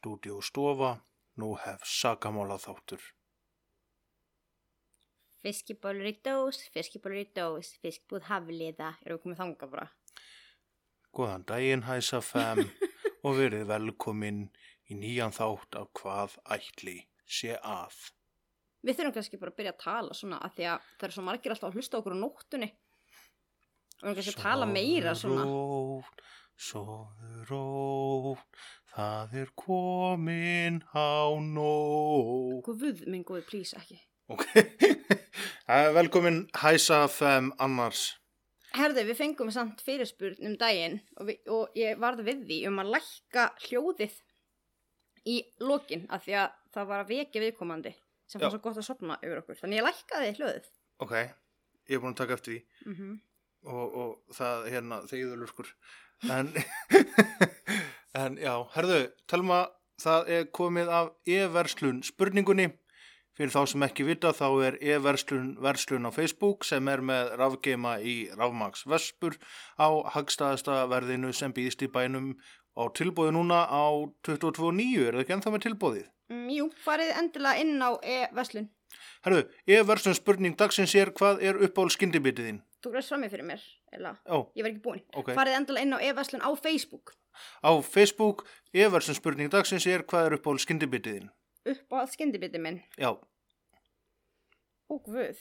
Stúdíu stofa, nú hef sagamála þáttur. Fiskibólur í dós, fiskibólur í dós, fiskbúð hafliða. Erum við komið þanga bara? Góðan daginn hæsa fem og verið velkomin í nýjan þátt af hvað ætli sé að. Við þurfum kannski bara að byrja að tala svona að því að það er svo margir alltaf að hlusta okkur á nóttunni. Við kannski að tala meira svona. Rótt, sofðu rótt, það er komin á nótt. Guð minn góði, please ekki. Ok, Eh, velkomin hæsa fem annars. Herðu, við fengum samt fyrirspurn um daginn og, við, og ég varð við því um að lækka hljóðið í lokin af því að það var að vekja viðkomandi sem Já. var svo gott að sopna yfir okkur. Þannig ég lækkaði hljóðið. Ok, ég er búin að taka eftir því. Mm og, og það hérna þegiður lurkur en, en já, herðu Telma, það er komið af e-verslun spurningunni fyrir þá sem ekki vita þá er e-verslun verslun á Facebook sem er með rafgeima í rafmaks vespur á hagstaðasta verðinu sem býðst í bænum á tilbúði núna á 22.9 er það ekki ennþá með tilbúðið? Mm, jú, farið endilega inn á e-verslun. Herðu, e-verslun spurning dagsins er hvað er uppáhald skyndibitið þín? Þú græst fram með fyrir mér? Ó, Ég var ekki búin. ok. Farið endilega inn á e-verslun á Facebook. Á Facebook, e-verslun spurning dagsins er hvað er uppáhald skyndibitið þín? Upp á allt skyndibiti minn. Já, Ó, guð.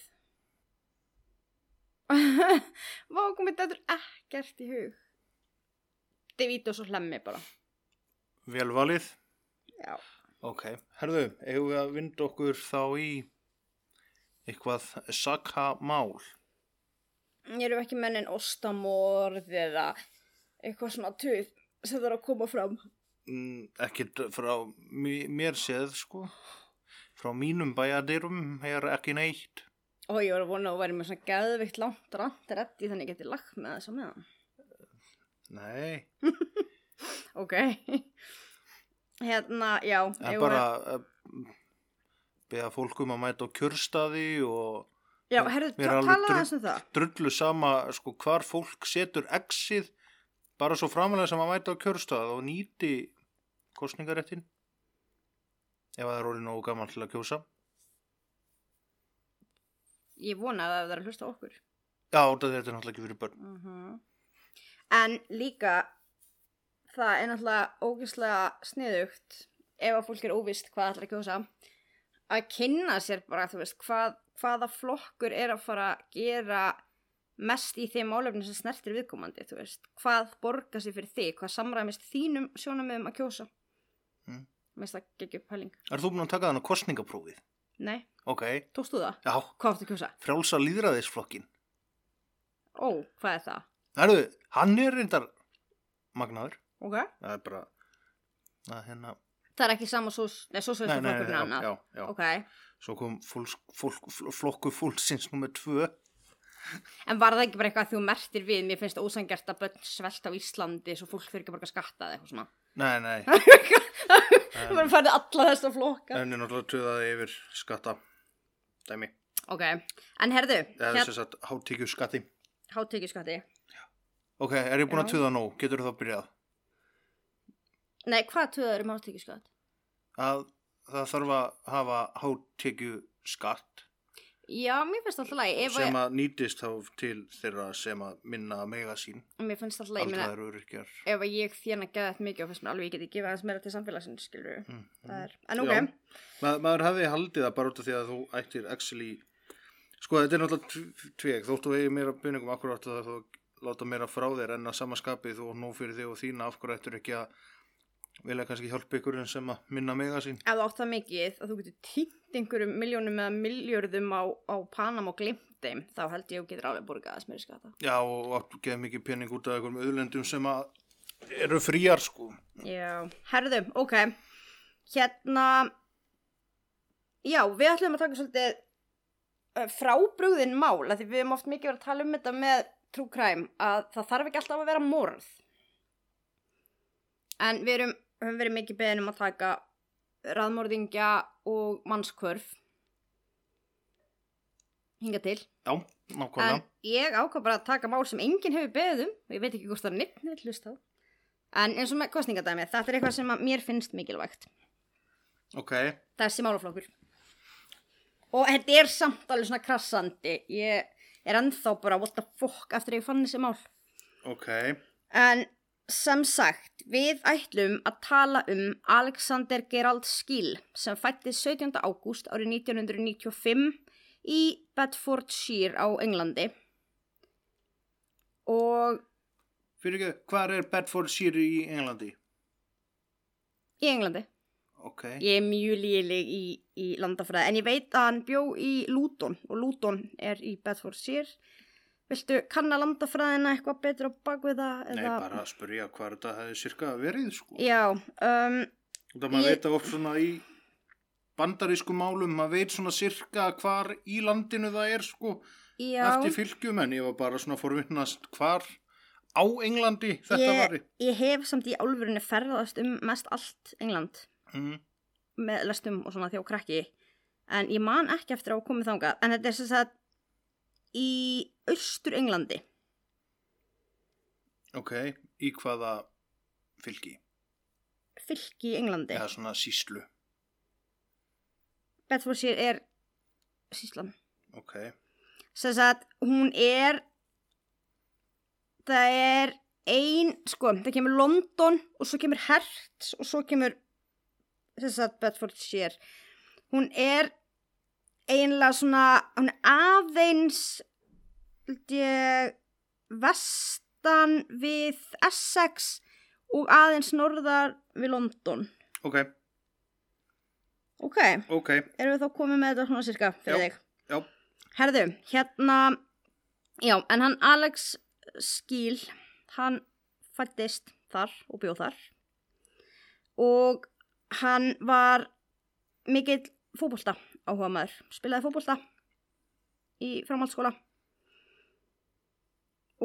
Vá, komið þetta ekkert í hug. Davidos og hlemmi bara. vel valið. Já. Ok, herðu, eigum við að vinda okkur þá í eitthvað sakamál. Ég eru ekki mennin ostamorð eða eitthvað svona tuð sem það er að koma fram. Mm, ekkert frá mér séð, sko. Frá mínum bæjadirum er ekki neitt. Og ég var að vona að þú væri með svona geðvikt langt rant reddi þannig ég geti lagt með þess að meðan. Nei, Ok. hérna, já. eigum bara við- að beða fólk um að mæta á kjörstaði og Já, herru, er talaðu drull- aðeins um það. drullu sama, sko, hvar fólk setur exið bara svo framalega sem að mæta á kjörstað og nýti kostningaréttin ef það er orðið nógu gaman til að kjósa. Ég vona að það er að hlusta okkur. Já, þetta er náttúrulega ekki fyrir börn. Mhm. En líka það er náttúrulega ógeðslega sniðugt ef að fólk er óvist hvað ætlar að kjósa að kynna sér bara veist hvað, hvaða flokkur er að fara að gera mest í þeim málefni sem snertir viðkomandi veist, hvað borgar sér fyrir þig hvað samræmist þínum sjónamöðum að kjósa Mm. Mér finnst það geggju pæling Er þú búin að taka þannig kostningaprófið? Nei, Ok, tókstu það? já, Hvað áttu að kjósa? frjálsa líðræðisflokkin. Ó, hvað er það? Herðu, hann er reyndar magnaður. Ok Það er bara, að hérna, Það er ekki sama sós, nei, sósveista nei, nei, nei, flokkurinn já, já, já. Ok, Svo kom fólk, fólk, flokku fólksins nummer tvö. En var það ekki bara eitthvað að þú mertir við, mér finnst það ósangjart að börn svelta á Íslandi svo fólk fyrir ekki bara að skatta eða eitthvað svona. Nei, nei, Það var að fara alla þessa flokka. en er náttúrulega töðaði yfir skatta dæmi. Ok, en herðu, Það er hérna, sem sagt hátíkju skatti. hátekjuskatti. Ok, er ég búin að töða nóg? Getur þú þá byrjað? Nei, hvað töður um hátekjuskatt? Að það þarf að hafa hátíkju skatt Já, mér finnst alltaf lægi, ef sem að, að nýtist þá til þeirra sem að minna mega sín. mér finnst alltaf öryrkjar. ef að ég þérna geða þetta mikið og finnst mér alveg ég geti gefið aðeins meira til samfélagsins, skilur. Mm, er, en ok. Ma, maður hefði haldið það bara út af því að þú ættir actually sko þetta er náttúrulega tv- tveg þóttu eigi meira byningum akkur áttu það þú láta meira frá þér en að samanskapið þú og nú fyrir þig og þína af hverju ættir ekki að vilja kannski hjálpa ykkur en sem að minna mega sín ef þú átt það mikið að þú getur týnt einhverjum miljónum eða miljörðum á, á Panam og glimt þeim, þá held ég að þú getur alveg borgað aðeins meira skatta. já og áttu geða mikið pening út af einhverjum auðlendum sem að eru fríar sko. Já, herðu, ok. Hérna, já, við ætlum að taka svolítið uh, frábrugðin mál, af því við hefum oft mikið verið að tala um þetta með true crime, að það þarf ekki alltaf að vera morð. En við erum, höfum verið mikið beðin um að taka raðmorðingja og mannskvörf. Hinga til. Já, nákvæmlega. En ég ákvað bara að taka mál sem enginn hefur beðið um og ég veit ekki hvort það er neitt neitt hlust á. En eins og með kostningadæmi, þetta er eitthvað sem mér finnst mikilvægt. Ok, Þessi málaflokkur. Og þetta er samt alveg svona krassandi. Ég er ennþá bara what the fuck eftir að ég fann þessi mál. ok. En sem sagt, við ætlum að tala um Alexander Gerald Skill sem fætti 17. ágúst árið 1995 í Bedfordshire á Englandi. Og Fyrir ekki, hvað er Bedfordshire í Englandi? í Englandi. Ok, Ég er mjög líleg í, í landafræði en ég veit að hann bjó í Luton og Luton er í Bedfordshire. Viltu kanna landafræðina eitthvað betur á bakvið það? nei, bara að spyrja hvað þetta hefði cirka verið sko. Já, um, Það maður Ég- veit að oft svona í bandarísku málum, maður veit svona cirka hvar í landinu það er sko, já. eftir fylgjum en ég var bara svona forvittnast hvar á Englandi þetta ég, var. ég hef samt í álfurinni ferðast um mest allt England Mm. með lestum og svona þjó krakki en ég man ekki eftir að komið þangað en þetta er sem sagt í austur Englandi Ok, í hvaða fylgi? fylki í Englandi. Eða svona síslu. Bedfordshire er síslan Ok, sem sagt hún er það er ein sko, það kemur London og svo kemur Hertz og svo kemur sem sagt Bedfordshire. Hún er einlega svona hún er aðeins held ég vestan við Essex og aðeins norðar við London. Ok, ok, ok, erum við þá komið með þetta svona cirka fyrir Já. þig? Já, Herðu, hérna, já, en hann Alex Skíl, hann fættist þar og bjóð þar. Og hann var mikill fótbolta áhuga maður, spilaði fótbolta í framhaldsskóla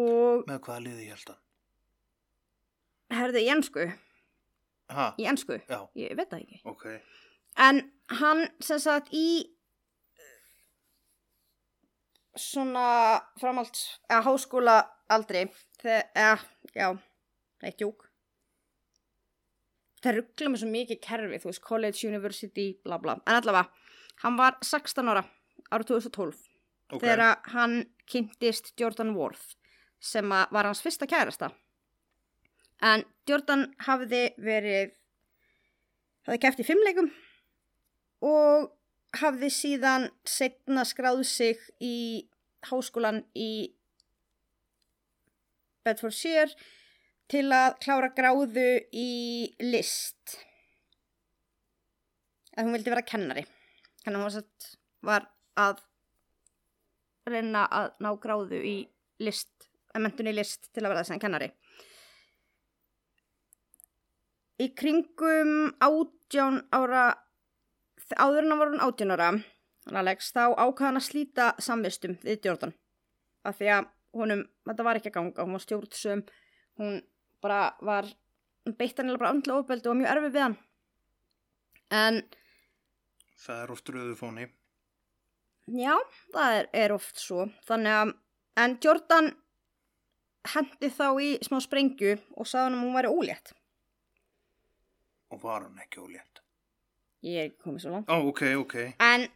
og með hvaða liði ég held að? herðu í ennsku, Ha, í ennsku, já, ég veit það ekki. ok, En hann sem sagt í svona framhalds, eða háskóla aldrei, þegar, eða, já, eitt júk. Það ruggla með svo mikið kerfi, þú veist, college, university, bla bla. En allavega, hann var 16 ára árið 2012 ok, þegar hann kynntist Jordan Worth sem var hans fyrsta kærasta. En Jordan hafði verið, hafði kæft í fimmleikum og hafði síðan setna skráð sig í háskólan í Bedfordshire til að klára gráðu í list. Að hún vildi vera kennari. Að hún var, satt, var að reyna að ná gráðu í list, mentun í list til að verða þessan kennari. Í kringum átján ára, áður en var hann átján ára, Alex, þá ákvað hann að slíta samvistum við Jordan. Af því að honum, þetta var ekki að ganga, hún var stjórnsum, hún bara var, beitt hann bara andla ofbeldi og mjög erfið við hann. En það er oft röðu fóni. Já, það er, er oft svo. Þannig að, en Jordan hendi þá í smá sprengju og sagði hann að hún væri ólétt. Og var hann ekki ólétt? Ég er komið svo langt. Ó, ok, ok, En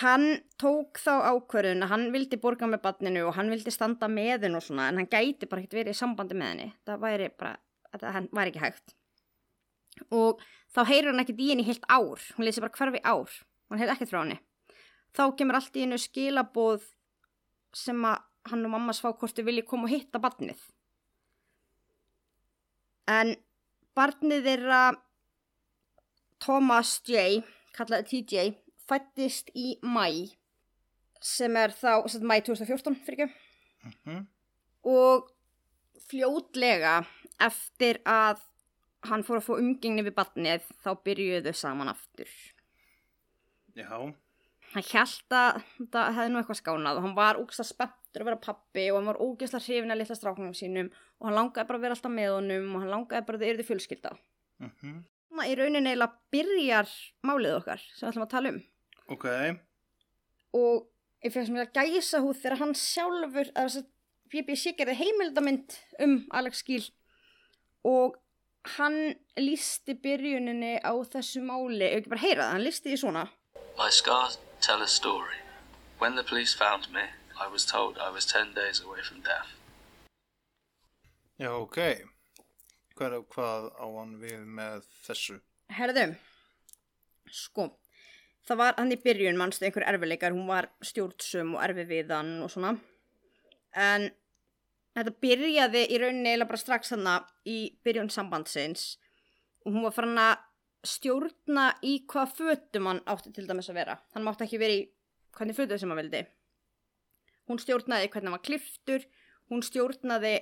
hann tók þá ákvörðun að hann vildi borga með barninu og hann vildi standa með henn og svona, en hann gæti bara ekkert verið í sambandi með henni. Það væri bara, hann væri ekki hægt. Og þá heyrir hann ekkert í henni heilt ár. Hún lýsi bara hverfi ár. Hann heyrir ekkert frá henni. Þá kemur allt í hennu skilaboð sem að hann og mamma svá hvort þau vilji koma og hitta barnið. En barnið þeirra Thomas J, kallaði TJ, fættist í mæ sem er þá, sem mæ 2014 fyrir ekki mm og fljótlega eftir að hann fór að fá umgengni við barnið þá byrjuðu saman aftur. Já, Hann held að það hefði nú eitthvað skánað. Og hann var ógeðslega spenntur að vera pappi og hann var ógeðslega hrifin að litla stráknum sínum og hann langaði bara að vera alltaf með honum og hann langaði bara að þau eruðu fjölskylda. mhm, Þannig í rauninni eiginlega byrjar málið okkar sem við ætlum að tala um. Ok, og ég sem ég að gæsa húð þegar hann sjálfur, eða þess að BBC gerði heimildamynd um Alex Gill og hann lísti byrjuninni á þessu máli, ef ekki bara heyra það, hann lísti því svona. My scars tell a story. When the police found me, I was told I was 10 days away from death. já, ok. Hvað, hvað á hann við með þessu? Herðu, sko, það var hann í byrjun mannstu einhver erfileikar, hún var stjórnsum og erfi við hann og svona. En þetta byrjaði í rauninni eiginlega bara strax þarna í byrjun sambandsins og hún var farin að stjórna í hvað fötum hann átti til dæmis að vera. Hann mátti ekki vera í hvernig fötum sem hann vildi. Hún stjórnaði hvernig hann var kliftur, hún stjórnaði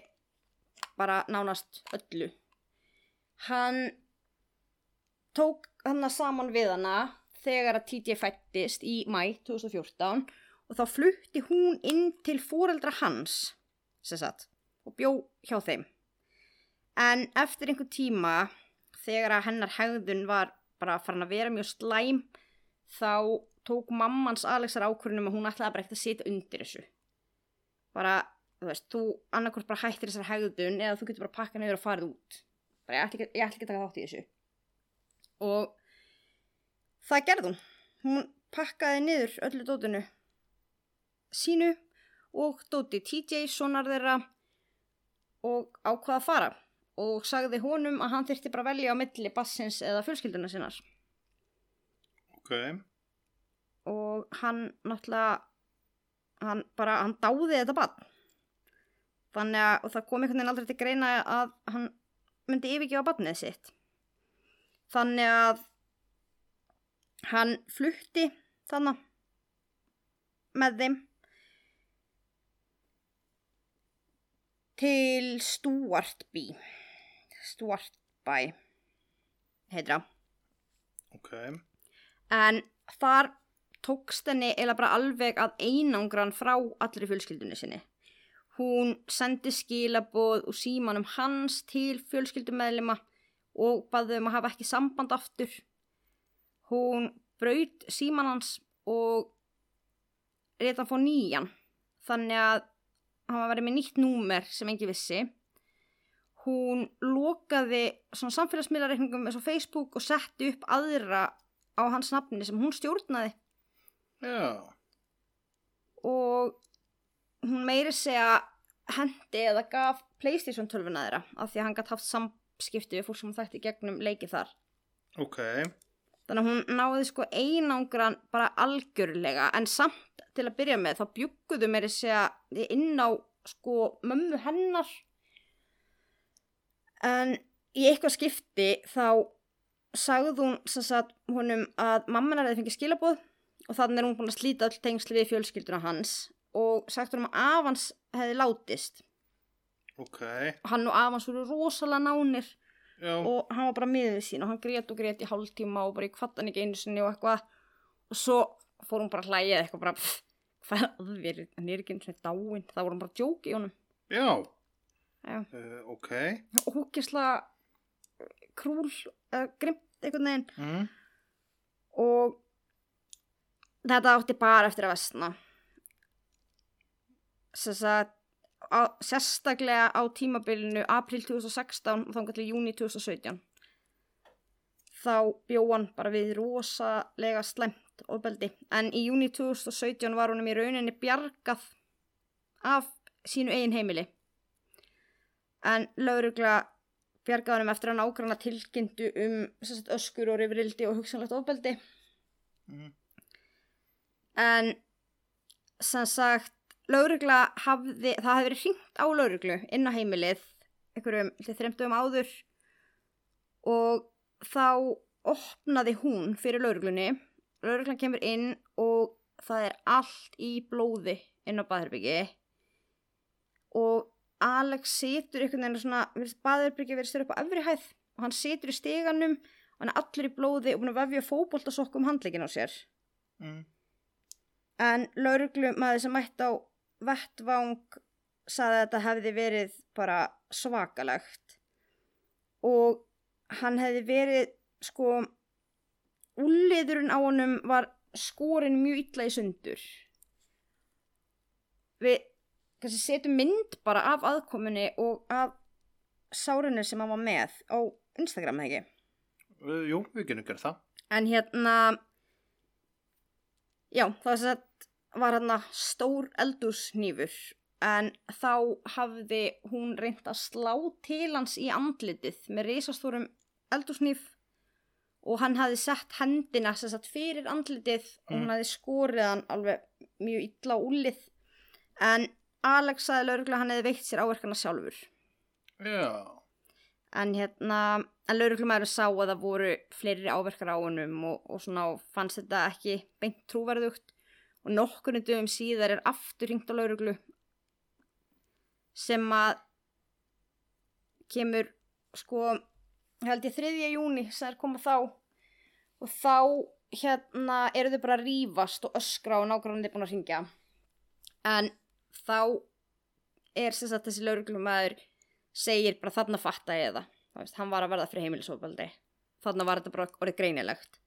bara nánast öllu. Hann tók hana saman við hana þegar að TJ fættist í mæ 2014 og þá flutti hún inn til fóreldra hans sem sagt, og bjó hjá þeim. En eftir einhver tíma þegar að hennar hegðun var bara farin að vera mjög slæm þá tók mammans Alexar ákvörðunum að hún ætlaði bara ekkert að sitja undir þessu. Bara, þú veist, þú annarkvort bara hættir þessar hegðun eða þú getur bara pakkað niður og farið út. Bara ég ætla ekki að taka þátt í þessu. Og það gerði hún. Hún pakkaði niður öllu dótinu sínu og dóti TJ sonar þeirra og ákvaða að fara og sagði honum að hann þyrfti bara velja á milli bassins eða fjölskylduna sinnar. Ok, og hann náttúrulega hann bara, hann dáði þetta bann þannig að, það kom einhvern veginn aldrei til greina að hann myndi yfirgefa bannið sitt. Þannig að hann flutti þannig með þeim til Stuartby Stuartby heitra ok, en þar tókst henni eða bara alveg að einangran frá allri fjölskyldunni sinni. Hún sendi skilaboð og símanum hans til fjölskyldumæðlima og baði um að hafa ekki samband aftur. Hún braut síman hans og reyta að fá nýjan þannig að hann var verið með nýtt númer sem engi vissi. Hún lokaði svona samfélagsmiðlareikningum eins og Facebook og setti upp aðra á hans nafni sem hún stjórnaði. Já, og hún meiri segja hendi eða gaf Playstation 12 þeirra af því að hann gætt haft samskipti við fólk sem hún þætti gegnum leiki þar. Ok, þannig að hún náði sko einangran bara algjörlega en samt til að byrja með þá bjúkuðu meiri segja inn á sko mömmu hennar en í eitthvað skipti þá sagði hún sem sagt honum að mamma hennar hefði fengið skilaboð og þannig er hún búin að slíta öll tengsli við fjölskylduna hans og sagt honum að af hans hefði látist. Ok, hann og af hans voru rosalega nánir já, og hann var bara miðið sín og hann grét og grét í hálftíma og bara ég kvatt hann ekki einu sinni og eitthvað. Og svo fór hún bara að hlæja eitthvað bara pff, hvað er að þér, hann er ekki einu sinni dáinn. Það voru hann bara að djóka í honum. Já. Uh, ok, ógislega krúl eða grimt einhvern veginn. Mm. og þetta átti bara eftir að vestna Sess að á, sérstaklega á tímabilinu april 2016 og þá til júni 2017 þá bjó hann bara við rosalega slæmt ofbeldi. En í júni 2017 var honum í rauninni bjargað af sínu eigin heimili en laurugla bjargaði honum eftir að nágranna tilkynntu um sagt, öskur og rifrildi og hugsanlegt ofbeldi. Mm. en sem sagt laurugla hafði, það hafði verið hringt á lauruglu inn á heimilið einhverjum til þremdum áður. Og þá opnaði hún fyrir lauruglunni lauruglan kemur inn og það er allt í blóði inn á baðherbyggi og Alex situr einhvern veginn svona, baðurbyrgi verið styrir upp á efri hæð og hann situr í steganum og hann er allur í blóði og búin að vefja fótboltasokk um handleikin á sér. Mm. en lauruglu maður sem mætti á vettvang saði að þetta hefði verið bara svakalegt. Og hann hefði verið sko úliðurinn á honum var skorin mjög illa í sundur. Við kannski setjum mynd bara af aðkominni og af sárinu sem hann var með á Instagram eða ekki? Uh, jú, við genum gert það. En hérna, já, það sett, var hérna stór eldúsnýfur en þá hafði hún reynd að slá til hans í andlitið með reysastórum eldúsnýf og hann hafði sett hendina sagt fyrir andlitið og hún hafði skorið hann alveg mjög illa úlið en Alex sagði lauruglega að hann hefði veikt sér áverkana sjálfur Já. en hérna en lauruglumæður sá að það voru fleiri áverkar á honum og, og svona fannst þetta ekki beint trúverðugt og nokkurinn dögum síðar er aftur ringt á lauruglu sem að kemur sko held ég 3. júni sem er komað þá og þá hérna eru þau bara að rífast og öskra og nákvæmlega búin að ringja en þá er sem sagt þessi lauruglumæður segir bara þarna fatta ég það. Veist, hann var að verða fyrir heimilisofbeldi. Þarna var þetta bara orðið greinilegt.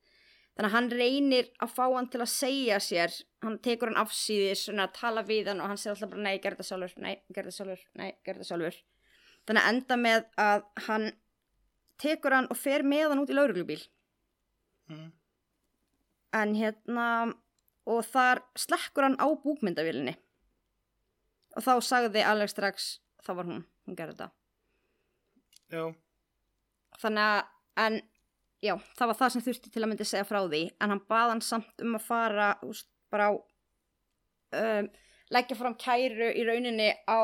Þannig að hann reynir að fá hann til að segja sér hann tekur hann afsýðis svona að tala við hann og hann segir alltaf bara nei, gerð það sjálfur nei, gerð það sjálfur, nei, gerð það sjálfur. Þannig að enda með að hann tekur hann og fer með hann út í lauruglubíl Mm. en hérna og þar slekkur hann á búkmyndavílinni og þá sagði Alex strax þá var hún, hún gerði þetta Já. þannig að, en já, það var það sem þurfti til að myndi segja frá því en hann bað hann samt um að fara úst, bara á um, leggja fram kæru í rauninni á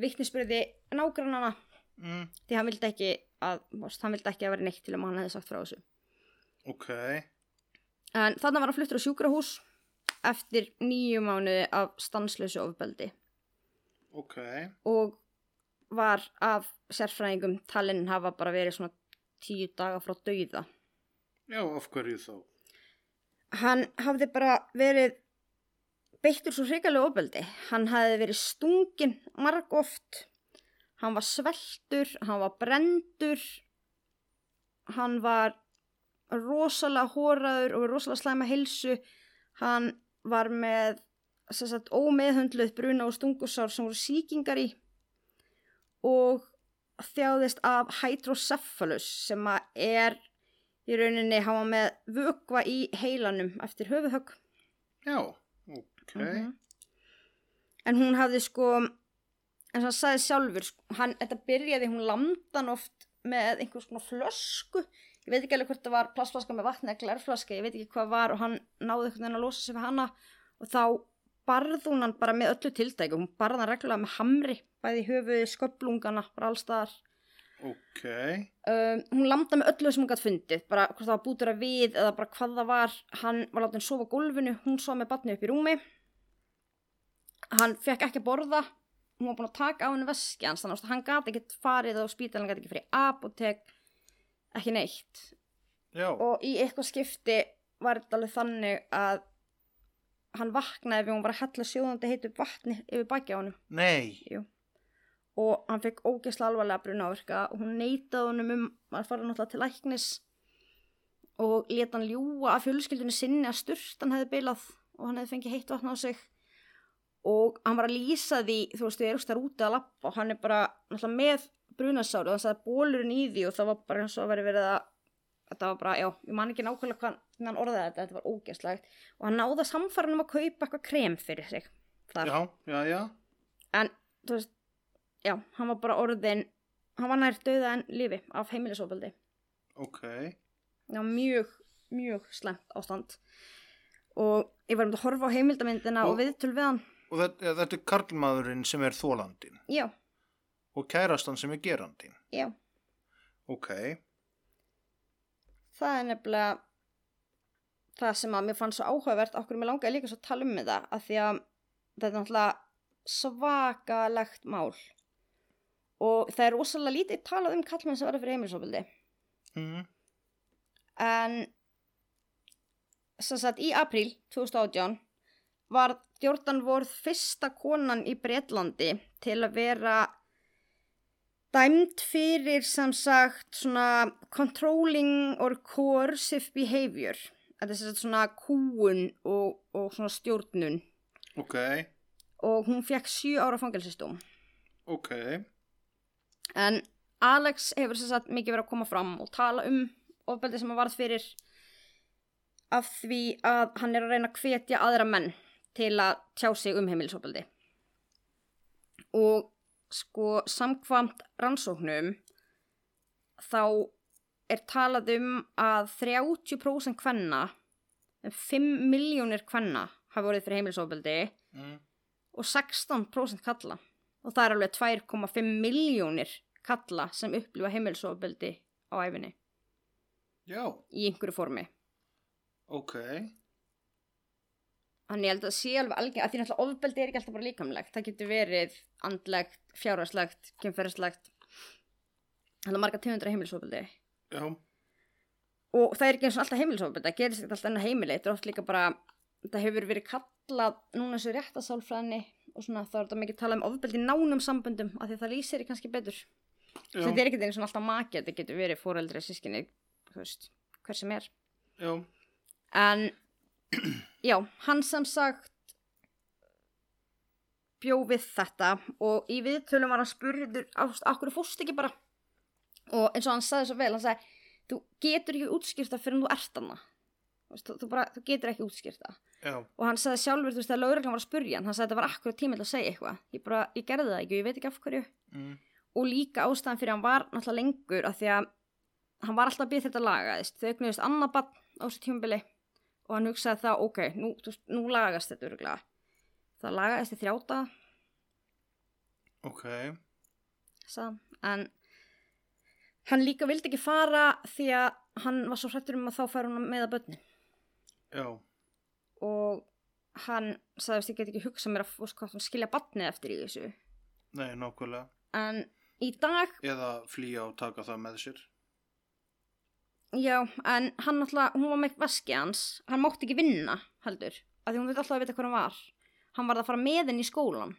vittnisspyrði nágrannana Mm. því hann vildi ekki að, úst, hann vildi ekki að vera neitt til að hann hefði sagt frá þessu Ok. en þannig var hann fluttur á sjúkrahús eftir nýju mánuði af stanslösu ofbeldi Ok. og var af sérfræðingum talinn hafa bara verið svona tíu daga frá dauða Já, af hverju þá? hann hafði bara verið beittur svo hrigalega ofbeldi. Hann hafði verið stungin marg oft. Hann var sveltur, hann var brendur, hann var rosalega hóraður og rosalega slæma hilsu. Hann var með sagt, ómeðhundluð bruna og stungusár sem voru sýkingar í og þjáðist af hydrocephalus sem er í rauninni hafa með vökva í heilanum eftir höfuðhögg. Já, ok. Mhm. En hún hafði sko, eins og hann sagði sjálfur, sko, hann, þetta byrjaði, hún lamdan oft með einhvers konar flösku. Ég veit ekki alveg hvort það var plastflaska með vatni eða glærflaska, ég veit ekki hvað var og hann náði einhvern veginn að losa sig við hana og þá barð hún hann bara með öllu tildæku. Hún barð hann reglulega með hamri, bæði höfuði, sköplungana, bara allstaðar. Ok. Um, hún landa með öllu sem hún gætt fundið, bara hvort það var bútur að við eða bara hvað það var, hann var látið að sofa gólfinu, hún sofa með batni upp í rúmi, hann fekk ekki að borða, hún var búin að taka á henni veski hans, þannig að hann gæti ekki farið á spítalinn, gæti ekki fyrir apotek, ekki neitt. Já. Og í eitthvað skipti var þetta alveg þannig að hann vaknaði við hún var að hella sjóðandi heitu vatni yfir baki á honum. Nei. og hann fekk ógeðslega alvarlega brunáverka og hún neitaði honum um að fara náttúrulega til læknis og leta hann ljúa að fjölskyldunni sinni að sturtan hefði bilað og hann hefði fengið heitt vatn á sig. Og hann var að lýsa því þú veist, þau eru þar úti að lappa og hann er bara náttúrulega með brunasáru og hann sagði bólurinn í því og það var bara eins og að veri verið að þetta var bara, já, ég man ekki nákvæmlega hvað hvernig hann orðaði þetta, þetta var ógeðslegt og hann náði að samfara um að kaupa eitthvað krem fyrir sig þar Já, já, já. en þú veist já, hann var bara orðin hann var nær döða en lífi af heimilisofbeldi Ok. já, mjög, mjög slemt ástand og ég var um að horfa á heimildamindina og, Og- viðtöl við hann Og þetta, þetta er karlmaðurinn sem er þólandin já, og kærastan sem er gerandin. já, Ok. Það er nefnilega það sem að mér fannst svo áhugavert okkur mér langaði líka svo að tala um þetta af því að þetta er náttúrulega svakalegt mál og það er rosalega lítið talað um kallmenn sem verður fyrir heimilisofbildi Mm. en sem sagt í apríl 2018 var Jordan Worth fyrsta konan í Bretlandi til að vera dæmd fyrir sem sagt svona controlling or coercive behavior þetta er sem sagt svona kúun og, og svona stjórnun Ok, og hún fekk sjö ára fangelsistóm ok. En Alex hefur sem sagt mikið verið að koma fram og tala um ofbeldi sem hann varð fyrir af því að hann er að reyna að hvetja aðra menn til að tjá sig um heimilisofbeldi. Og sko samkvamt rannsóknum þá er talað um að 30% kvenna, 5 miljónir kvenna hafa vorið fyrir heimilisofbeldi Mm. og 16% kalla og það er alveg 2,5 miljónir kalla sem upplifa heimilisofbeldi á æfinni Já, í einhverju formi ok. Þannig ég held að sé alveg alveg að því náttúrulega ofbeldi er ekki alltaf bara líkamlegt. Það getur verið andlegt, fjárhagslegt kynferðislegt. Þannig að marga tegundra heimilisofbeldi. Já, og það er ekki eins og alltaf heimilisofbeldi það gerist ekki alltaf enna heimili þetta er oft líka bara það hefur verið kallað núna þessu réttasálfræðinni og svona þá er þetta mikið talað um ofbeldi nánum samböndum af því að það lýsir kannski betur. Já, þetta er ekkert eins og alltaf maki þetta getur verið fóreldri, sískinni hver sem er. Já, en já, hann sem sagt bjó við þetta og í viðtölum var hann spurður okkur fórst ekki bara? Og eins og hann sagði svo vel, hann sagði þú getur ekki útskýrta fyrir þú ert hana þú, þú, þú, getur ekki útskýrta já, og hann sagði sjálfur, þú veist, þegar lögreglan var að spurja hann, hann sagði þetta var akkurat tíma til að segja eitthvað. Ég bara, ég gerði það ekki ég veit ekki af hverju. Mm. og líka ástæðan fyrir hann var náttúrulega lengur af því að hann var alltaf að býða þetta lagaðist þau eignuðist annað bann á þessu tímabili og hann hugsaði það, ok, nú, nú lagast þetta öruglega það lagaðist í þrjáta ok, hann. en hann líka vildi ekki fara því að hann var svo hrættur um að þá fær hún með að börni já, og hann sagðist ég get ekki hugsað mér að hann skilja barnið eftir í þessu nei, nákvæmlega. en í dag Eða flýja og taka það með sér. Já, en hann náttúrulega, hún var með vaski hans, hann mátti ekki vinna, heldur, af því hún veit alltaf að vita hvað hann var. Hann var að fara með henni í skólan.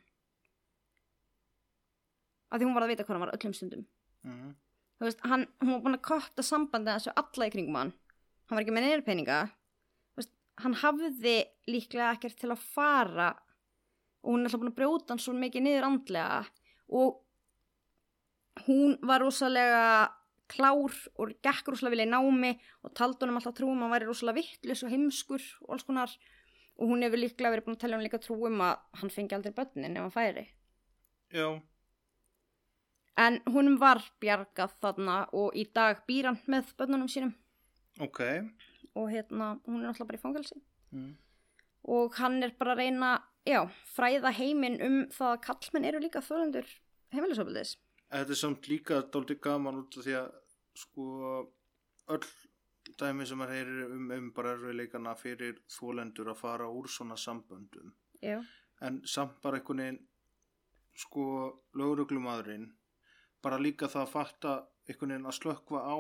Af því hún var að vita hvað hann var öllum stundum. Mm. Þú veist, hann, hún var búin að kotta sambandi þessu alla í kringum hann. Hann var ekki með neður peninga. Þú veist, hann hafði líklega ekkert til að fara og hún er alltaf búin að brjóta hann svo mikið niður andlega og hún var rosalega klár og gekk rosalega vilja í námi og taldi honum alltaf trúum að hann væri rosalega vittlis og heimskur og alls konar. Og hún hefur líklega verið búin að tella hann líka trúum að hann fengi aldrei börnin ef hann færi. Já, en húnum var bjargað þarna og í dag býr hann með börnunum sínum. Ok. og hérna hún er alltaf bara í fangelsi. Mm. og hann er bara að reyna já, fræða heiminn um það að kallmenn eru líka þólendur heimilisofildis Þetta er samt líka dálítið gaman út af því að sko öll dæmi sem maður heyrir um, um bara erfiðleikana fyrir þólendur að fara úr svona samböndum. Já, en samt bara einhvern veginn sko lögreglumadurinn bara líka það að fatta einhvern veginn að slökva á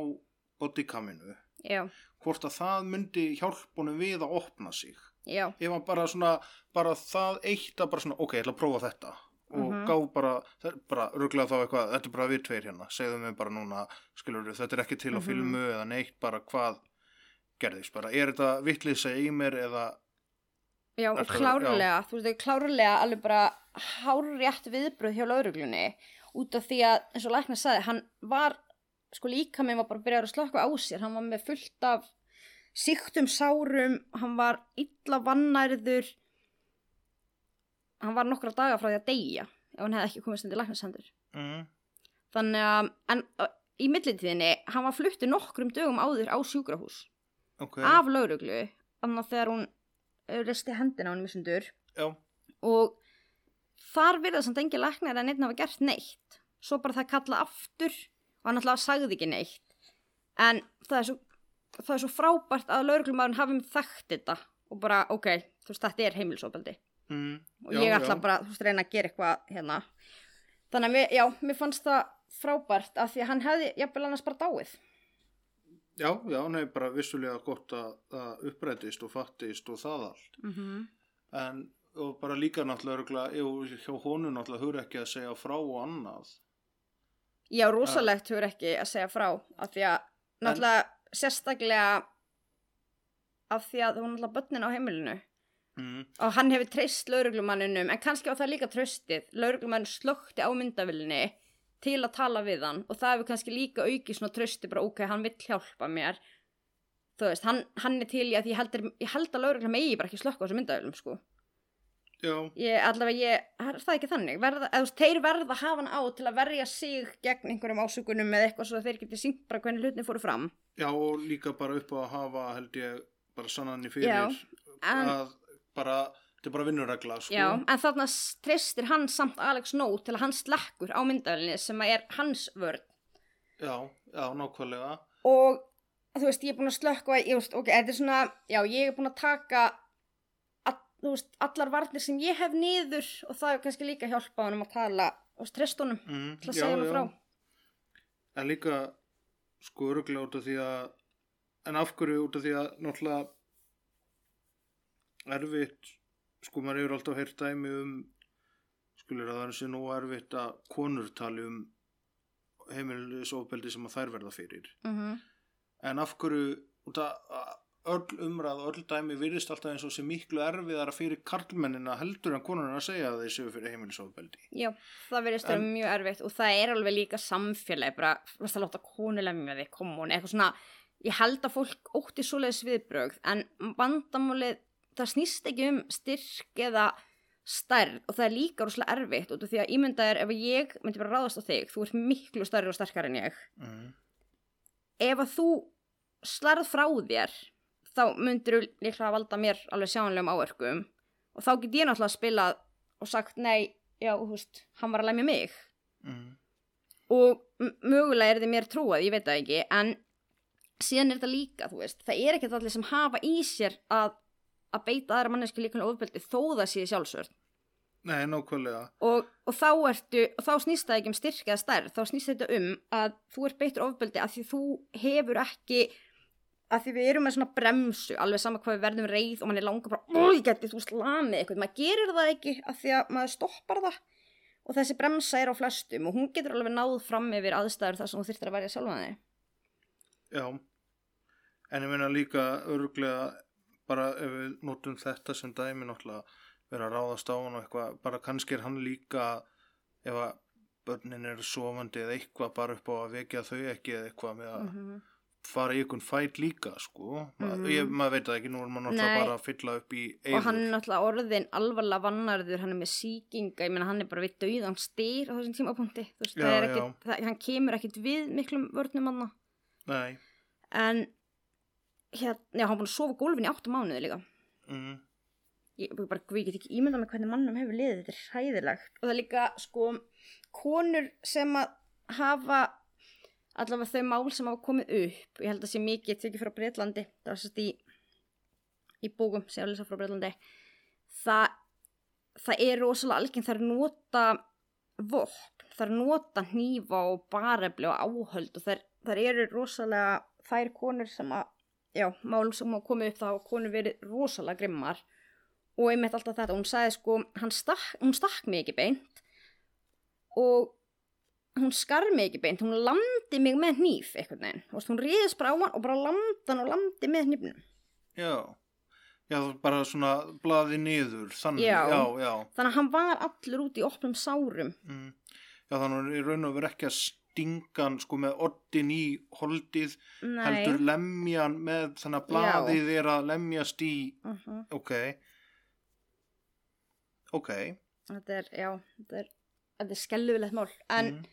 bodykaminu já, hvort að það myndi hjálp honum við að opna sig. Já. Ef hann bara svona bara það eitt að bara svona ok, ég ætla að prófa þetta og Mhm. gá bara, það er bara rugglega þá eitthvað, þetta er bara við tveir hérna segðu mig bara núna, skilur þetta er ekki til á Mhm. filmu eða neitt bara hvað gerðist bara, er þetta vittlýsa í mér eða Já, og klárlega, þú veist, þau klárlega alveg bara hárrétt viðbröð hjá lauruglunni út af því að, eins og lækna sagði, hann var, sko líka minn var bara að byrja að slökka á sér, hann var með fullt af síktum sárum, hann var illa vannærður, hann var nokkra daga frá því að deyja ef hann hefði ekki komist undir læknasendur. mm. Þannig að, en í millitíðinni, hann var fluttu nokkrum dögum áður á sjúkrahús. Ok, af lauruglu, þannig að þegar hún risti hendina á hann misundur og þar virðast samt engin læknir að neitt hafa gert neitt. Svo bara það kalla aftur og hann alltaf sagði ekki neitt. En það er svo, það er svo frábært að lauruglumæðurinn hafi um þekkt þetta og bara ok, þú veist þetta er heimilisofbeldi mm. og já, ég ætla já. bara, veist, reyna að gera eitthvað hérna þannig að, mér, já, mér fannst það frábært af því að hann hefði jafnvel annars bara dáið. Já, já, nei, bara vissulega gott að það upprætist og fattist og það allt. Mm -hmm. En og bara líka náttúrulega jú, hjá honum náttúrulega hugur ekki að segja frá og annað. Já, rosalegt hefur ekki að segja frá af því að náttúrulega sérstaklega af því að hún náttúrulega börnin á heimilinu Mm. og hann hefur treyst lauruglumanninum en kannski á það líka tröstið lauruglumann slökti á myndavillinni til að tala við hann og það hefur kannski líka aukið svona trösti bara ok, hann vill hjálpa mér. Þú veist, hann, hann er til í að ég held, ég held að lauruglumann megi bara ekki slökka á þessu myndavillum sko. Ég, allavega ég, er það ekki þannig? Verða, eða, þeir verða að hafa hann á til að verja sig gegn einhverjum ásökunum eða eitthvað svo að þeir geti syngt bara hvernig hlutin fóru fram. Já, og líka bara upp á að hafa, held ég, bara sannanni Já, bara, þetta er bara vinnuregla, sko. Já, en þarna treystir hann samt Alex Nó til að hann slekkur á myndavillinni sem að er hans vörn Já, já, nákvæmlega. og þú veist, ég er búin að slökka ég veist, ok, þetta er svona, já, ég er búin að taka all, veist, allar varnir sem ég hef niður og það er kannski líka hjálpa honum að tala og treyst honum Mm, til að segja honum frá En líka, sko, öruglega út af því að, en af hverju út af því að, náttúrulega, erfitt, sko, maður hefur alltaf heyrt dæmi um, skulir að það er sér nú erfitt að konur tali um heimilisofbeldi sem að þær verða fyrir. mm -hmm. En af hverju, að öll umræð og öll dæmi virðist alltaf eins og sé miklu erfiðara fyrir karlmennina heldur en konurinn að segja að þeir séu fyrir heimilisofbeldi. Já, það verðist vera En- mjög erfitt og það er alveg líka samfélagi bara, varst að láta konulega með þig koma hún, eitthvað svona ég held að fólk ótti svoleiðis viðbrögð en vandamálið, það snýst ekki um styrk eða stærð og það er líka rosalega erfitt út af því að ímynda er ef ég myndi bara ráðast á þig, þú ert miklu stærri og sterkar en ég Mm. ef að þú slarð frá þér þá myndir þú líklega að valda mér alveg sjáanlegum áverkum og þá get ég náttúrulega spilað og sagt nei, já, þú veist, hann var að lemja mig Mm. og mögulega er þið mér trúað, ég veit það ekki en síðan er þetta líka, þú veist það er ekkert allir sem hafa í sér að, að beita aðra manneski líka ofbeldi þó það sé sjálfsvörð Nei, nákvæmlega. og, og þá ertu, og þá snýst það ekki um styrk eða stærð, þá snýst þetta um að þú ert beittur ofbeldi að því þú hefur ekki að því við erum með svona bremsu alveg sama hvað við verðum reið og mann er langar bara, ó, ég geti þú slamið eitthvað, maður gerir það ekki að því að maður stoppar það og þessi bremsa er á flestum og hún getur alveg náð fram yfir aðstæður þar sem þú þyrftir að verja sjálfa þig Já. En ég meina líka örglega bara ef við notum þetta sem dæmi náttúrulega vera að ráðast á hann og eitthvað, bara kannski er hann líka ef að börnin eru sofandi eða eitthvað bara upp á að vekja þau ekki eða eitthvað með að fara í einhvern fæt líka sko, Ma, Mhm. ég, maður veit það ekki, nú er maður náttúrulega Nei. bara að fylla upp í og hann er náttúrulega orðin alvarlega vannarður, hann er með síkinga ég meina hann er bara við dauðan styr á þessum tímapunkti þú veist, Já, það er ekkit, það, hann kemur ekkit við miklum vörnum hann en hérna, já, hann er búin að sofa á gólfinu í áttu mánuði líka. Mm, ég ég bara, ég get ekki ímyndað með hvernig mannum hefur liðið, þetta er hræðilegt. Og það er líka, sko, konur sem að hafa allavega þau mál sem hafa komið upp ég held að sé mikið tekið frá Breitlandi það var sérst í í bókum ég að lesa frá Breitlandi það, það er rosalega algeng það er nota vopn, það er nota hnífa og barefli og áhöld og það, það eru rosalega þær konur sem að já, mál sem hafa komið upp þá hafa konur verið rosalega grimmar og einmitt alltaf þetta, hún sagði sko stakk, hún stakk mig ekki beint og hún skar mig ekki beint, hún landi mig með hníf Þú veist, hún riðist bara á hann og bara landi hann og landi með hnífnum já. Já, bara svona blaði niður, þannig, Já. já, já. þannig að hann var allur út í opnum sárum Mm. Já, þannig að hann er í raun og verið ekki að stinga hann sko með oddin í holdið, Nei, heldur lemja hann með þannig að blaðið er að lemjast í, uh ok, ok, þetta er, já þetta er, þetta er skelluvilegt mál. En mm.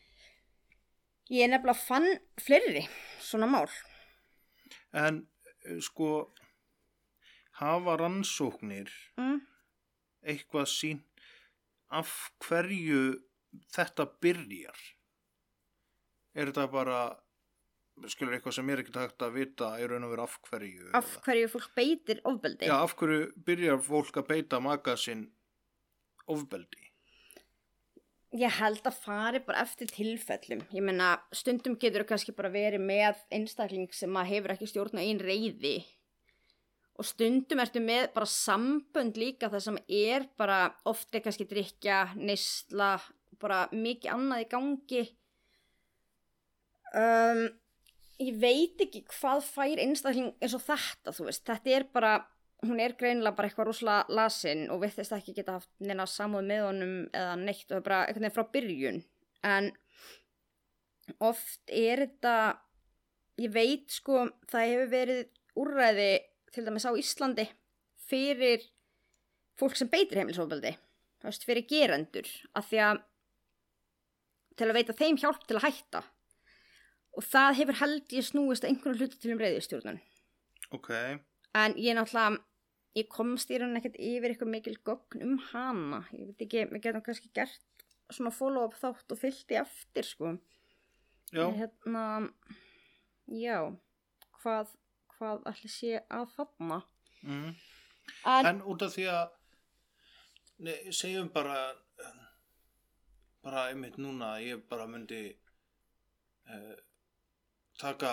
ég er nefnilega fann fleiri svona mál. En eh, sko, hafa rannsóknir mm. eitthvað sín af hverju þetta byrjar? Er þetta bara, skilur eitthvað sem er ekkert hægt að vita í raun og veru af hverju? af eða? hverju fólk beitir ofbeldi Já, af hverju byrjar fólk að beita maka sinn ofbeldi? ég held að fari bara eftir tilfellum ég meina stundum getur þú kannski bara verið með einstakling sem að hefur ekki stjórn á einn reyði og stundum ertu með bara sambönd líka það sem er bara oft er kannski drikja, neysla bara mikið annað í gangi um, ég veit ekki hvað fær einstakling eins og þetta þú veist, þetta er bara hún er greinilega bara eitthvað rúslega lasin og viðþist ekki geta haft neina samúð með honum eða neitt og það er bara eitthvað nefn frá byrjun. En oft er þetta ég veit sko það hefur verið úrræði til dæmis á Íslandi fyrir fólk sem beitir heimilisofbeldi fyrir gerendur. Af því að til að veita þeim hjálp til að hætta og það hefur held ég snúist einhvern hluti til um reyðistjórnun Ok, en ég náttúrulega ég komst í rauninni ekkert yfir eitthvað mikil gögn um hana. Ég veit ekki, við getum kannski gert svona follow-up þátt og fyllt í eftir sko. Já, En hérna já. Hvað, hvað allir sé að þarna? Mm. en, en út af því að nei, segjum bara bara einmitt núna ég bara myndi eh, taka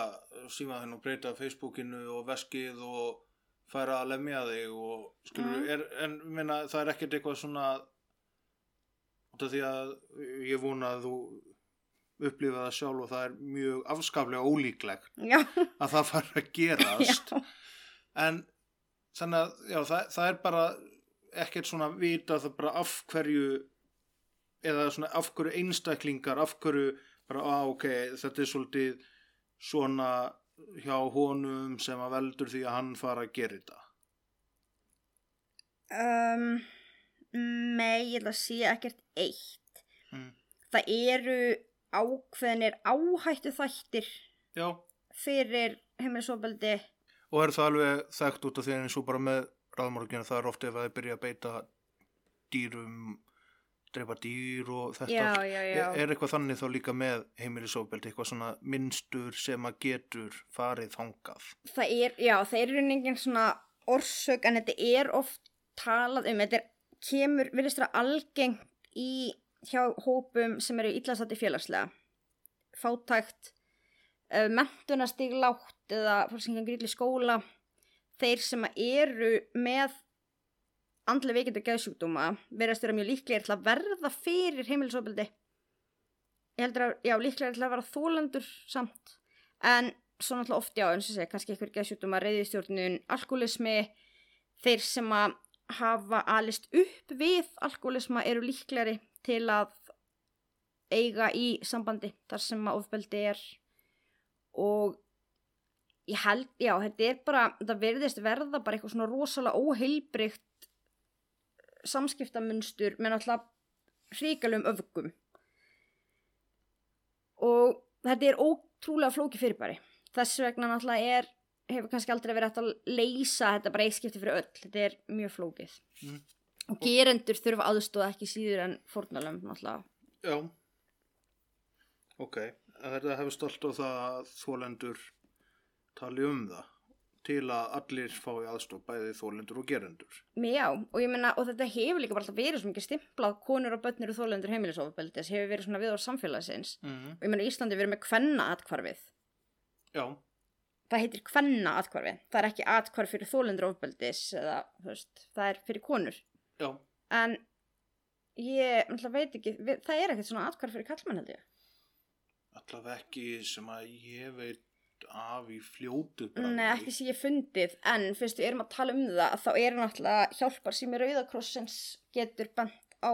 símaðinn og breyta Facebookinu og veskið og færa að lemja þig og skilur, Mm. er, en minna, það er ekkert eitthvað svona því að ég vona að þú upplifa það sjálf og það er mjög afskaplega ólíklegt já, að það fara að gerast. Já, en þannig að já, það, það er bara ekkert svona vita það bara af hverju eða svona af hverju einstaklingar af hverju bara að ok þetta er svolítið svona hjá honum sem að veldur því að hann fara að gera þetta? Um, nei, ég ætla að sé ekkert eitt. Mm. það eru ákveðnir áhættu þættir já. fyrir heimilisofbeldi. Og er það alveg þekkt út af því eins og bara með ráðmorginu það er ofta ef að þið byrja að beita dýrum dreipa dýr og þetta. Já, já, já. Er eitthvað þannig þá líka með heimilisofbeldi, eitthvað svona minnstur sem að getur farið þangað? það er, já, það er engin svona orsök en þetta er oft talað um, þetta er, kemur, viljast vera algengt í hjá hópum sem eru illastætti félagslega. Fátækt uh, mentunastig lágt eða fólk sem illa í skóla. Þeir sem eru með andlega veikind og geðsjúkdóma verðast vera mjög líklegir til að verða fyrir heimilisofbeldi. Ég heldur að, já, líklegir til að vera þólendur samt. En svo náttúrulega oft, já, eins og segja, kannski eitthvað geðsjúkdóma, reyðistjórnun, alkoholismi þeir sem að hafa alist upp við alkoholisma eru líklegri til að eiga í sambandi þar sem að ofbeldi er. Og ég held, já, þetta er bara þetta verðist verða bara eitthvað svona rosalega óheilbrygt samskiptamunstur með náttúrulega hrikalum öfgum og þetta er ótrúlega flóki fyrirbæri. Þess vegna náttúrulega er hefur kannski aldrei verið hægt að leysa þetta bara eiskipti fyrir öll, þetta er mjög flókið. Mm. og gerendur þurfa aðstóða ekki síður en fórnalöfum náttúrulega. Já. Ok, þetta hefur stolt á það að þólendur tali um það til að allir fái aðstof bæði þólendur og gerendur. Já, og ég meina, og þetta hefur líka bara alltaf verið svo mikið stimplað. Konur og börnir og þólendur heimilisofabeldi þess hefur verið svona við á samfélagsins. Mm. og ég meina, í Íslandi erum með kvenna atkvarfið Já, það heitir kvenna atkvarfið, það er ekki atkvarf fyrir þólendur ofbeldis eða, þú veist, það er fyrir konur. Já, en ég, náttúrulega veit ekki við, það er ekkert svona atkvarf fyrir kallmann held ég. Allavega ekki sem að ég veit af í fljótu bragði. Nei, ekki sem ég fundið, en fyrst við erum að tala um það, þá er náttúrulega hjálpar sem er Rauðakrossins getur bent á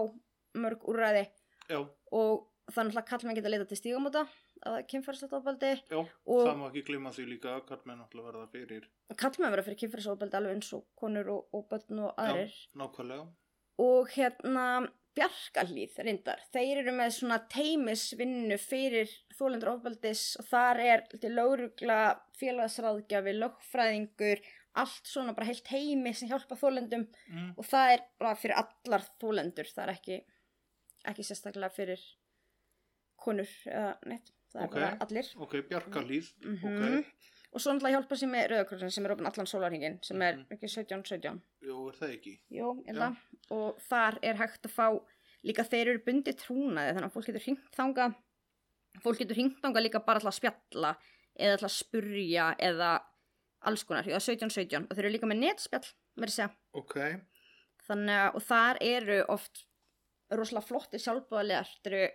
mörg úrræði Já, og er náttúrulega kallmenn geta leita til stígamóta að kynfærslega ofbeldi já, Og- það má ekki glima því líka að kallmenn náttúrulega verða fyrir. kallmenn vera fyrir kynfærslega ofbeldi alveg eins og konur og, og börn og aðrir Já, nákvæmlega. og hérna Bjarkalíð reyndar, þeir eru með svona teimisvinnu fyrir þólendur ofbeldis og þar er laurugla, félagsráðgjafi, lögfræðingur, allt svona bara heilt heimi sem hjálpa þólendum Mm. og það er bara fyrir allar þólendur, það er ekki, ekki sérstaklega fyrir konur eða neitt, það er Ok. bara allir. Ok, bjarkalíð. Mm Ok, Og svo náttúrulega hjálpa sér með Rauðakrossin sem er opinn allan sólarhingin sem er Mhm. ekki 17-17. jú, er það ekki? Já. að. Og þar er hægt að fá líka þeir eru bundið trúnaði þannig að fólk getur hringt þanga fólk getur hringt þanga líka bara til að spjalla eða til að spurja eða alls konar, já 17-17 og þeir eru líka með netspjall, að segja ok, þannig að, og þar eru oft rosalega flotti sjálfbúðalegar þetta eru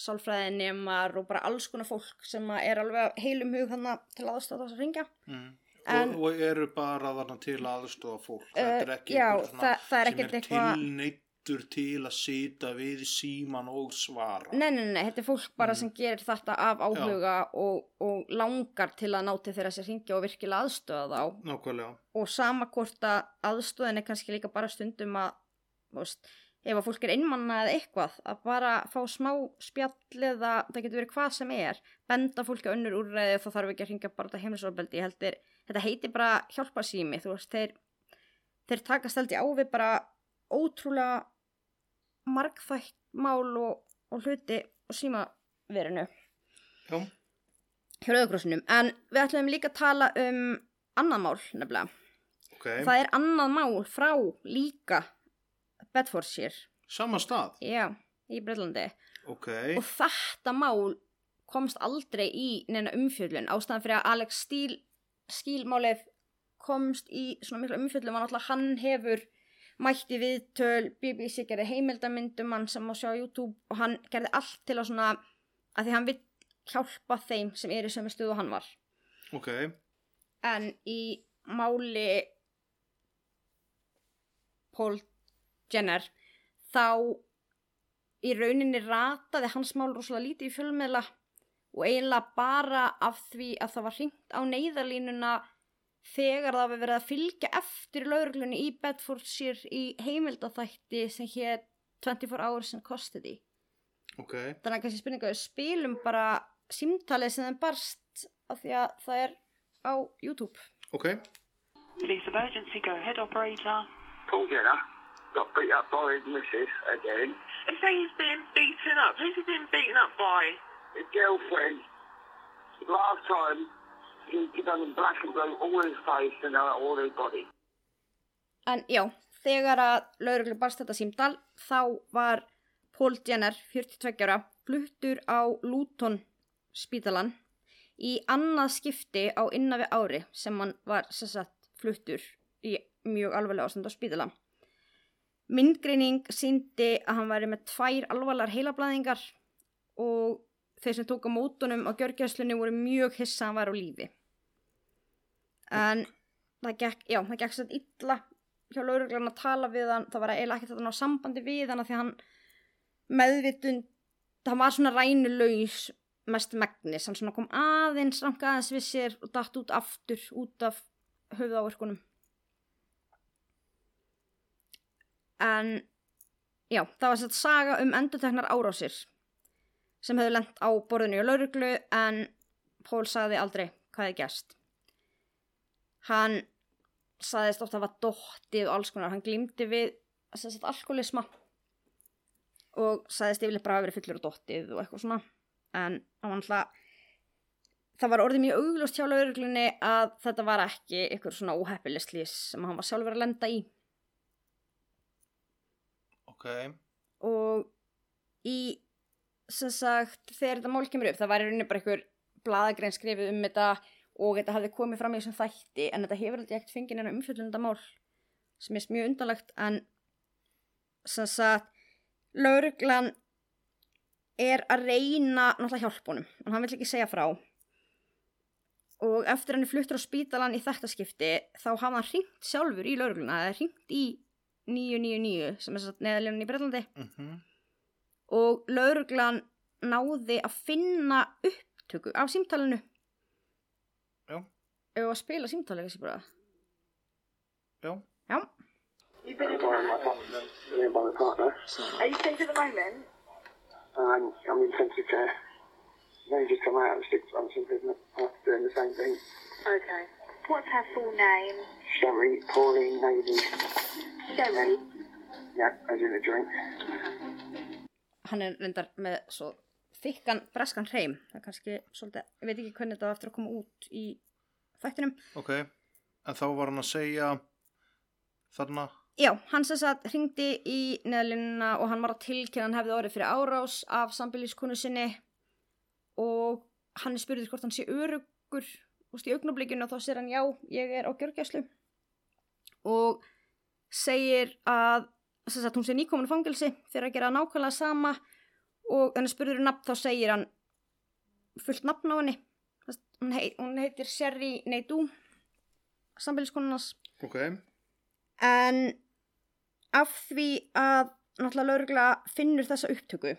sálfræðinemar og bara alls konar fólk sem er alveg heilum hug þannig til aðstáða þess að ringja mm. En- og, og eru bara þarna til aðstofa fólk. Eh, þetta er ekki já, það- það er sem er eitthvað- tilneittur til að sita við síman og svara. Nei, nei, nei, þetta er fólk bara Mm. sem gerir þetta af áhuga og, og langar til að ná til þeirra sér hringja og virkilega aðstöða þá. Nákvæmlega, og sama hvort að aðstöðin er kannski líka bara stundum að veist, ef að fólk er einmanna eða eitthvað að bara fá smá spjall eða það getur verið hvað sem er benda fólki á önnur úrræði þá þarf ekki að hringja bara þetta heimilisofbeldi ég heldur, þetta heitir bara hjálpa sími þú veist, þeir, þeir takast held ég á við bara ótrúlega margþætt mál og, og hluti og símaverinu. Já, hjá rauðgrossinum en við ætlum líka að tala um annað mál nefnilega. Ok. Það er annað mál frá líka Bedfordshire. Sama stað, já, í Breitlandi ok. Og þetta mál komst aldrei í neina umfjöllun. Ástæðan fyrir að Alex Steele skílmálið komst í svona mikla umfjöllun var náttúrulega hann hefur mætti viðtöl, BBC gerði heimildamyndum hann sem má sjá YouTube og hann gerði allt til að svona að því hann vill hjálpa þeim sem er í sömu stuðu hann var. Ok, en í máli Paul Jenner þá í rauninni rataði hans mál rosalega lítið í fjölmiðla og eiginlega bara af því að það var hringt á neyðarlínuna þegar það var verið að fylgja eftir lauruglunni í Bedfordshire í heimildaþætti sem hér 24 hours and custody. Ok. Þannig að kannski spurninga spilum bara símtalið sem þeim barst af því að það er á YouTube. Ok, Police emergency, go ahead, operator. Paul Jenner got beat up by his missus again. They say he's being beaten up. Who's he being beaten up by? His girlfriend, last time, he done in black and blue all his face and uh, all his body. En já, þegar að lauruglu barst þetta símdal þá var Paul Jenner, 42 ára, fluttur á Luton spítalan í annað skipti á innan við ári sem hann var sem sagt, fluttur í mjög alvarlega ástand á spítalan. Myndgreining síndi að hann væri með tvær alvarlegar heilablaðingar og þeir sem tók á mótunum á gjörgjörslunni voru mjög hissa að hann væri á lífi. En það gekk, já, það gekk sér illa hjá lauruglan að tala við hann. Það var eiginlega ekkert að ná sambandi við hann af því að hann meðvitund hann var svona rænulegs mest megnis, hann svona kom aðeins ranka aðeins við sér og datt út aftur út af höfðáverkunum en já, það var sett saga um endurteknar árásir sem hefðu lent á borðinu í lauruglu en Pól sagði aldrei hvað hefði gerst. Hann saðist ofta að var dottið og alls konar, hann glýmdi við sagt, alkoholisma og saðist yfirleitt bara að vera fullur og dottið og eitthvað svona. En hann alltaf það var orðið mjög auglust hjá lauruglunni að þetta var ekki ykkur svona óheppileslís sem hann var sjálfur að lenda í ok. Og í sem sagt þegar þetta mál kemur upp það var í rauninni bara ykkur blaðagrein skrifið um þetta og þetta hafði komið fram í þessum þætti en þetta hefur alltaf ekkert fengið neina umfjöldunda mál sem er mjög undanlegt en sem sagt lauruglan er að reyna náttúrulega hjálp honum en hann vill ekki segja frá. Og eftir hann er fluttur á spítalan í þetta skipti þá hafa hann hringt sjálfur í laurugluna eða hringt í 999 sem er satt neðaljónin í Breitlandi mhm, og lauruglan náði að finna upptöku af símtalinu Já. ef að spila símtalið þessi bara já, já, You've been in By my partner, and by my partner. Are you safe at the moment? And I'm in intensive care. They just come out of six months and been after doing the same thing. Okay. What's her full name? Sherry, Pauline, Navy. Sherry. Yeah, as in a drink. hann er reyndar með svo þykkan breskan hreim það er kannski svolítið, ég veit ekki hvernig þetta á eftir að koma út í þættinum ok en þá var hann að segja þarna já, hann sem sagt hringdi í neðlinna og hann var að tilkynna hann hefði orðið fyrir árás af sambíliskonu sinni og hann spurður hvort hann sé örugur úst, í augnablikinu og þá sér hann já, ég er á gjörgjæslu og segir að sagt, hún sé nýkomin í fangelsi fyrir að gera nákvæmlega sama og henni spurður um nafn þá segir hann fullt nafn á henni hún, heit, hún heitir Sherry Neidú sambíliskonunars Ok. en af því að náttúrulega laurugla finnur þessa upptöku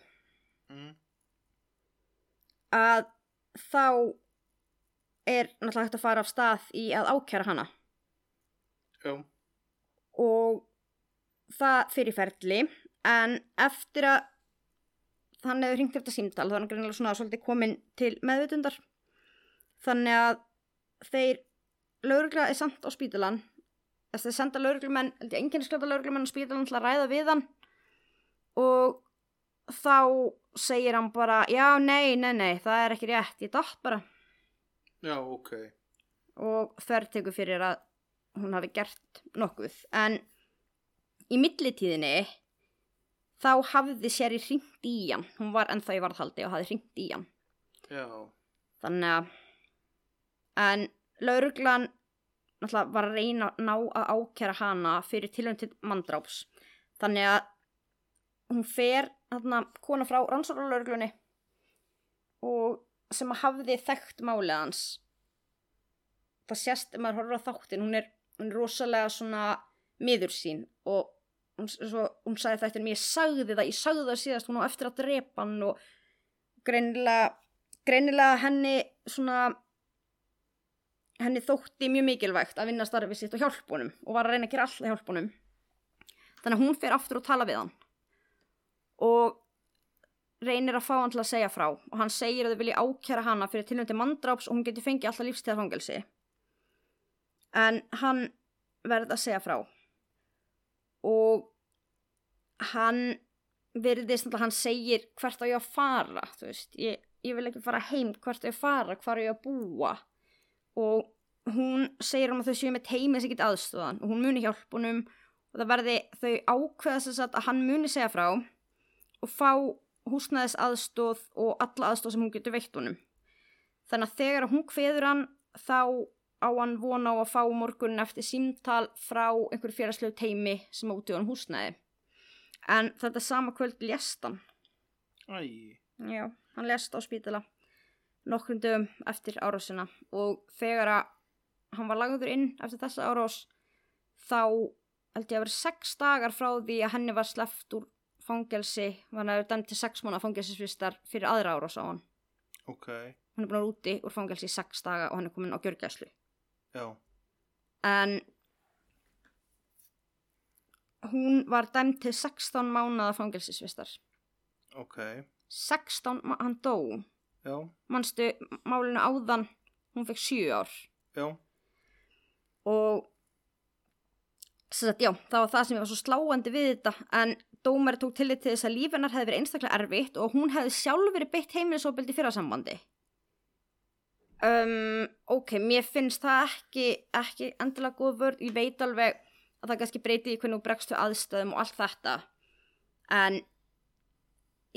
Mm. að þá er náttúrulega hægt að fara af stað í að ákjæra hana Já. Og það fyrir ferli en eftir að hann hefur hringt eftir símtal þá er hann greinilega svona svolítið komin til meðvitundar. Þannig að þeir laurugla er samt á spítalan þess að þeir senda lauruglumenn ég enginn skjóta lauruglumenn á spítalan til að ræða við hann. Og þá segir hann bara já nei nei nei það er ekki rétt ég datt bara. Já, ok. og þverr fyrir að hún hafi gert nokkuð. En í millitíðinni þá hafði sér í hringt í hann. Hún var ennþá í varðhaldi og hafði hringt í hann. Já. þannig að en lauruglan náttúrulega var að reyna að ná að ákjæra hana fyrir tilhörn til mandráps þannig að hún fer þarna kona frá rannsóknarlauruglunni og sem að hafði þekkt málið hans það sést ef maður horfir á þáttin hún er, hún er rosalega svona miður sín og hún, svo, hún sagði þættin ég sagði það, ég sagði það síðast hún á eftir að drepa hann og greinilega greinilega henni svona henni þótti mjög mikilvægt að vinna starfið sitt og hjálpunum og var að reyna að gera alltaf hjálpunum þannig að hún fer aftur og tala við hann og reynir að fá hann til að segja frá og hann segir að þau vilja ákjæra hana fyrir tilhjóndi mandráps og hún getur fengið alltaf lífstíðarfangelsi en hann verði að segja frá. Og hann virðist að hann segir hvert á ég að fara veist, ég, ég vil ekki fara heim hvert á ég að fara, hvar á ég að búa. Og hún segir hann að þau séu með teimið sem get aðstofan og hún muni hjálpunum og það verði þau ákveða þess að hann muni segja frá og fá húsnæðis aðstóð og alla aðstóð sem hún getur veitt honum. Þannig að þegar hún kveður hann þá á hann vona á að fá morgun eftir símtal frá einhverju félagslegu teimi sem átti honum húsnæði. En þetta sama kvöld lést hann. Æ. Já, hann lést á spítala nokkrum dögum eftir árásina og þegar að hann var lagður inn eftir þessa árás þá held ég að vera sex dagar frá því að henni var sleppt úr fangelsi, hann að dæmt til sex mánu fangelsisvistar fyrir aðra árás á hann. Ok. Hann er búin að vera úti úr fangelsi í sex daga og hann er komin á gjörgæslu. Já. En hún var dæmt til 16 mánuða fangelsisvistar. Ok. 16, ma- hann dó. Já. Manstu málinu áðan, hún fekk 7 ár. Já. og sagt, já, það var það sem ég var svo sláandi við þetta en dómari tók til þess að líf hennar hefði verið einstaklega erfitt og hún hefði sjálf verið beitt heimilisofbeldi fyrir sambandi um, ok, mér finnst það ekki ekki endilega góð vörð ég veit alveg að það kannski breyti í hvernig þú bregst við aðstöðum og allt þetta en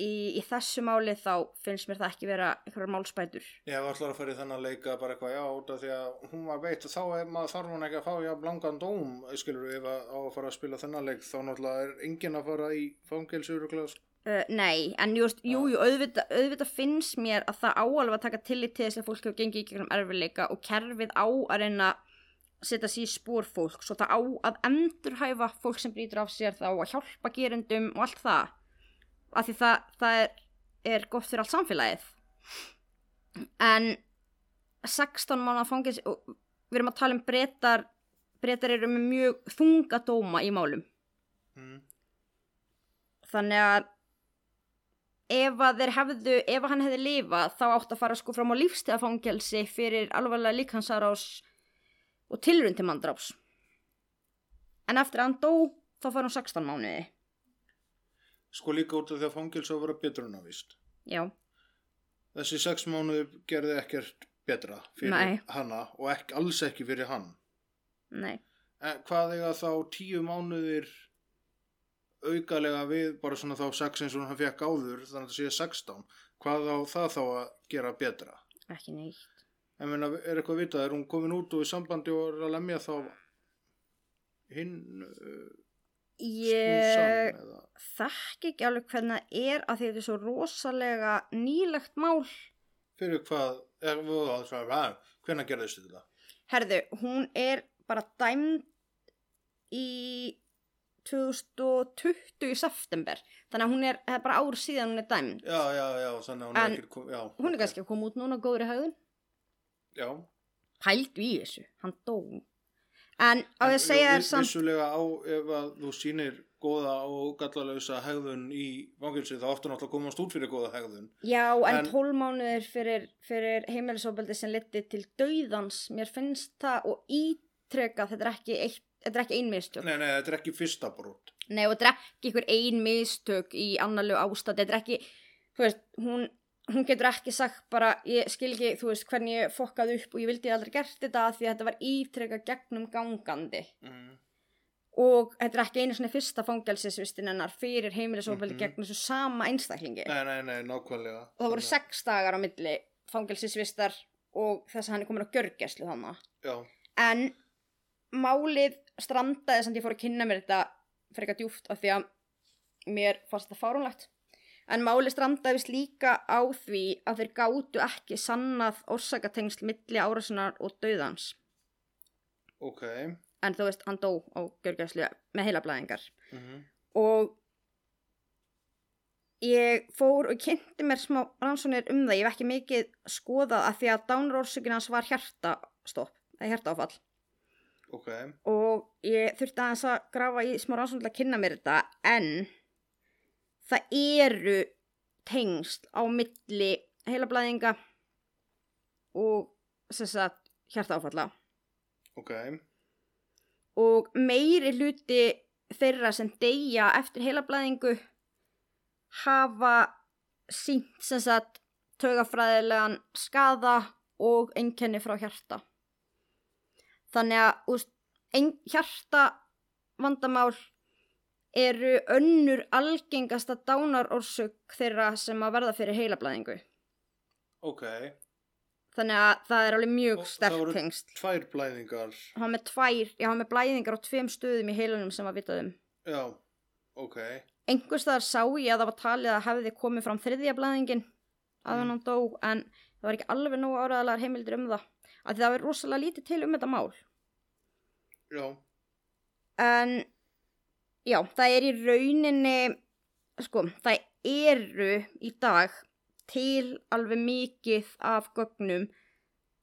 í, í þessu máli þá finnst mér það ekki vera einhverjar málspætur Ég hef alltaf að fara í þennan leika bara eitthvað, já, út af því að hún var veitt og þá maður þarf hún ekki að fá jafn langan dóm, skilur við, ef að á að fara að spila þennan leik, þá náttúrulega er enginn að fara í fangelsur og glas. Uh, nei, en just, jú, jú, auðvitað, auðvitað finnst mér að það á alveg að taka tillit til þess að fólk hefur gengið í gegnum erfileika og kerfið á að reyna að setja sér í spór fólk svo það á að endurhæfa fólk sem brýtur af sér þá að hjálpa gerundum og allt það. Af því það, það er, er gott fyrir allt samfélagið. En 16 mánu fangins og við erum að tala um breytar breytar eru með mjög þunga dóma í málum. Mm. þannig að ef að þeir hefðu, ef að hann hefði lifað þá átt að fara sko fram á lífstíðafangelsi fyrir alvarlega líkansarás og tilrun til mandráps en eftir að hann dó þá fær hún 16 mánuði Sko líka út af því að fangelsu að vera betrunavist. já, Þessi sex mánuði gerði ekkert betra fyrir Nei. hana og ekki, alls ekki fyrir hann. nei, en hvað eiga þá tíu mánuðir aukalega við bara svona þá sex eins og hann fekk áður þannig að það sé 16 hvað á það þá að gera betra Ekki neitt. en meina, er eitthvað vitað, er hún komin út og í sambandi og er að lemja þá hinn uh, Ég þekki ekki alveg hvernig það er að þetta er svo rosalega nýlegt mál. fyrir hvað, er, hvernig gerðist þetta? Herðu, hún er bara dæmd í 2020 í september. Þannig að hún er, það er bara ár síðan hún er dæmd. Já, já, já, þannig að hún En er ekki kom, já, Hún er ok. kannski að koma út núna góður í haugðun. Já, Pældu í þessu, hann dó. En á ég að En segja þér samt, Vissulega á ef að þú sýnir góða og gallalösa hegðun í fangilsi þá áttu náttúrulega komast út fyrir góða hegðun. já, en en- 12 mánuðir fyrir, fyrir heimilisofbeldi sem liti til dauðans, mér finnst það og ítreka, þetta er ekki, eitt, þetta er ekki ein mistök. Nei, nei, þetta er ekki fyrsta brot. Nei, og þetta er ekki einhver ein mistök í annarlegu ástæð, þetta er ekki, þú veist, hún, hún getur ekki sagt bara, ég skil ekki, þú veist, hvernig ég fokkaði upp og ég vildi aldrei gert þetta því að þetta var ítreka gegnum gangandi. Mm. Og þetta er ekki einu svona fyrsta fangelsisvistin hennar fyrir heimilisofbeldi Mhm. gegn þessu sama einstaklingi. Nei, nei, nei, nákvæmlega. Og það voru sex dagar á milli fangelsisvistar og þess að hann er komin á gjörgæslu þannig. En málið strandaði sem ég fór að kynna mér þetta frekar djúft af því að mér fannst þetta fárunlegt. En málið strandaði vist líka á því að þeir gátu ekki sannað orsakatengsl milli árasunar og dauðans. ok. En þú veist, hann dó á gjörgæslu með heilablæðingar. Mm Og ég fór og kynnti mér smá rannsóknir um það. Ég hef ekki mikið skoðað að því að dánarorsökin hans var hjartastopp, eða hjartaáfall. Ok, og ég þurfti aðeins að grafa í smá rannsókn til að kynna mér þetta en það eru tengsl á milli heilablæðinga og sagt hjartaáfalla. Ok. og meiri hluti þeirra sem deyja eftir heilablæðingu hafa sínt sem sagt tögafræðilegan skada og einkenni frá hjarta þannig að úst, ein, hjarta vandamál eru önnur algengasta dánarorsök þeirra sem að verða fyrir heilablæðingu Ok, þannig að það er alveg mjög það sterk voru- tengsl tvær blæðingar. hann með tvær, já hann með blæðingar á tveim stöðum í heilanum sem að vitað um Já, ok. einhvers staðar sá ég að það var talið að hefði komið fram þriðja blæðingin að Mm. hann dó en það var ekki alveg nógu áræðalega heimildir um það að það var rosalega lítið til um þetta mál. Já, en já, það er í rauninni sko, það eru í dag til alveg mikið af gögnum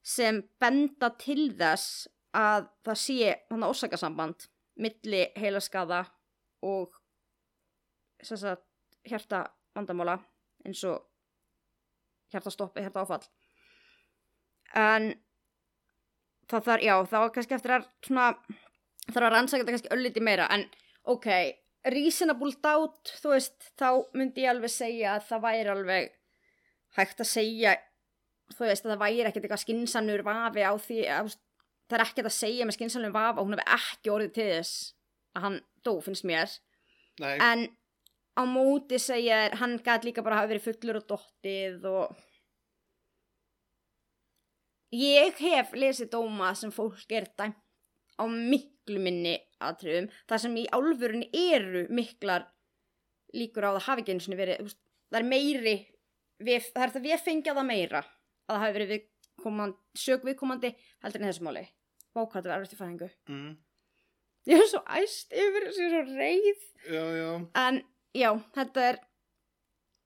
sem benda til þess að það sé þannig ósakasamband milli heilaskaða og sagt, hjarta vandamála eins og hjartastoppi, hjartaáfall. En það þarf, já, var kannski eftir að svona, þarf að rannsaka þetta kannski ölliti meira, en ok reasonable doubt, þú veist þá myndi ég alveg segja að það væri alveg hægt að segja þú veist að það væri ekkert eitthvað skinsanur vafi á því að það er ekkert að segja með skinsanur vafi að hún hefur ekki orðið til þess að hann dó, finnst mér. Nei, en á móti segja hann gæti líka bara hafa verið fullur og dottið og ég hef lesið dóma sem fólk er dæmt á miklu minni atriðum þar sem í álfurinn eru miklar líkur á að það hafi ekki einu sinni verið það er meiri við, það er það við fengja það meira að það hafi verið viðkomandi, sög viðkomandi heldur en þessu máli. Vákvært að vera eftir fæðingu. Mm. ég er svo æst yfir þessu svo reið. Já, já, En já, þetta er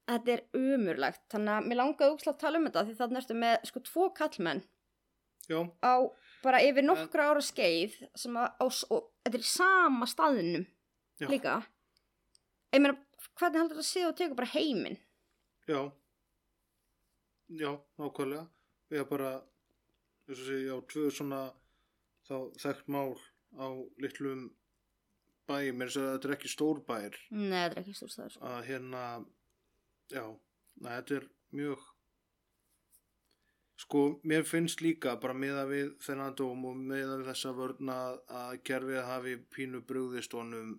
þetta er umurlegt þannig að mér langaði úkslega að tala um þetta því þannig ertu með sko tvo kallmenn já, á bara yfir nokkra ára skeið sem að, á, og þetta er í sama staðinum Já. líka. Ég meina, hvernig heldur þetta að séu og tekur bara heiminn? Já, já, nákvæmlega. Við erum bara, eins og sé, já, tvö svona þá þekkt mál á litlum bæ, mér þess að þetta er ekki stór bær, Nei, þetta er ekki stórstæður að hérna, já, na, þetta er mjög, sko, mér finnst líka bara meða við þennan dóm og meða við þessa vörna að gerfið hafi pínu brugðist honum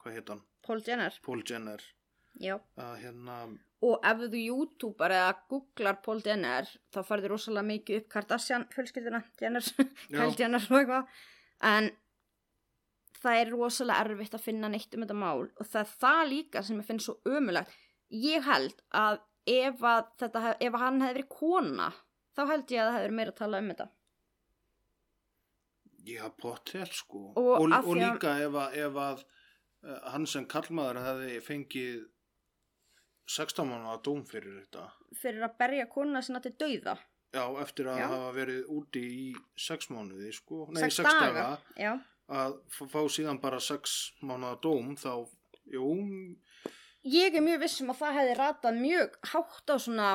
hvað heit hann? Paul Jenner, Paul Jenner já. að hérna, Og ef þú YouTuber eða googlar Paul Jenner, þá farið rosalega mikið upp Kardashian fjölskylduna, Jenner, Kyle Jenner og eitthvað. En það er rosalega erfitt að finna neitt um þetta mál og það er það líka sem ég finn svo ömulegt. Ég held að ef, að þetta, ef hann hefði verið kona, þá held ég að það verið meira að tala um þetta. já, pottel sko Og og, og að- líka ef að, ef að uh, hann sem kallmaður hefði fengið 16 mánuða dóm fyrir þetta Fyrir að berja konuna sinna til dauða. já, eftir að Já. hafa verið úti í 6 mánuði sko, nei, Sex 6 daga. daga að fá síðan bara 6 mánuða dóm þá, jú, Ég er mjög vissum að það hefði ratað mjög hátt á svona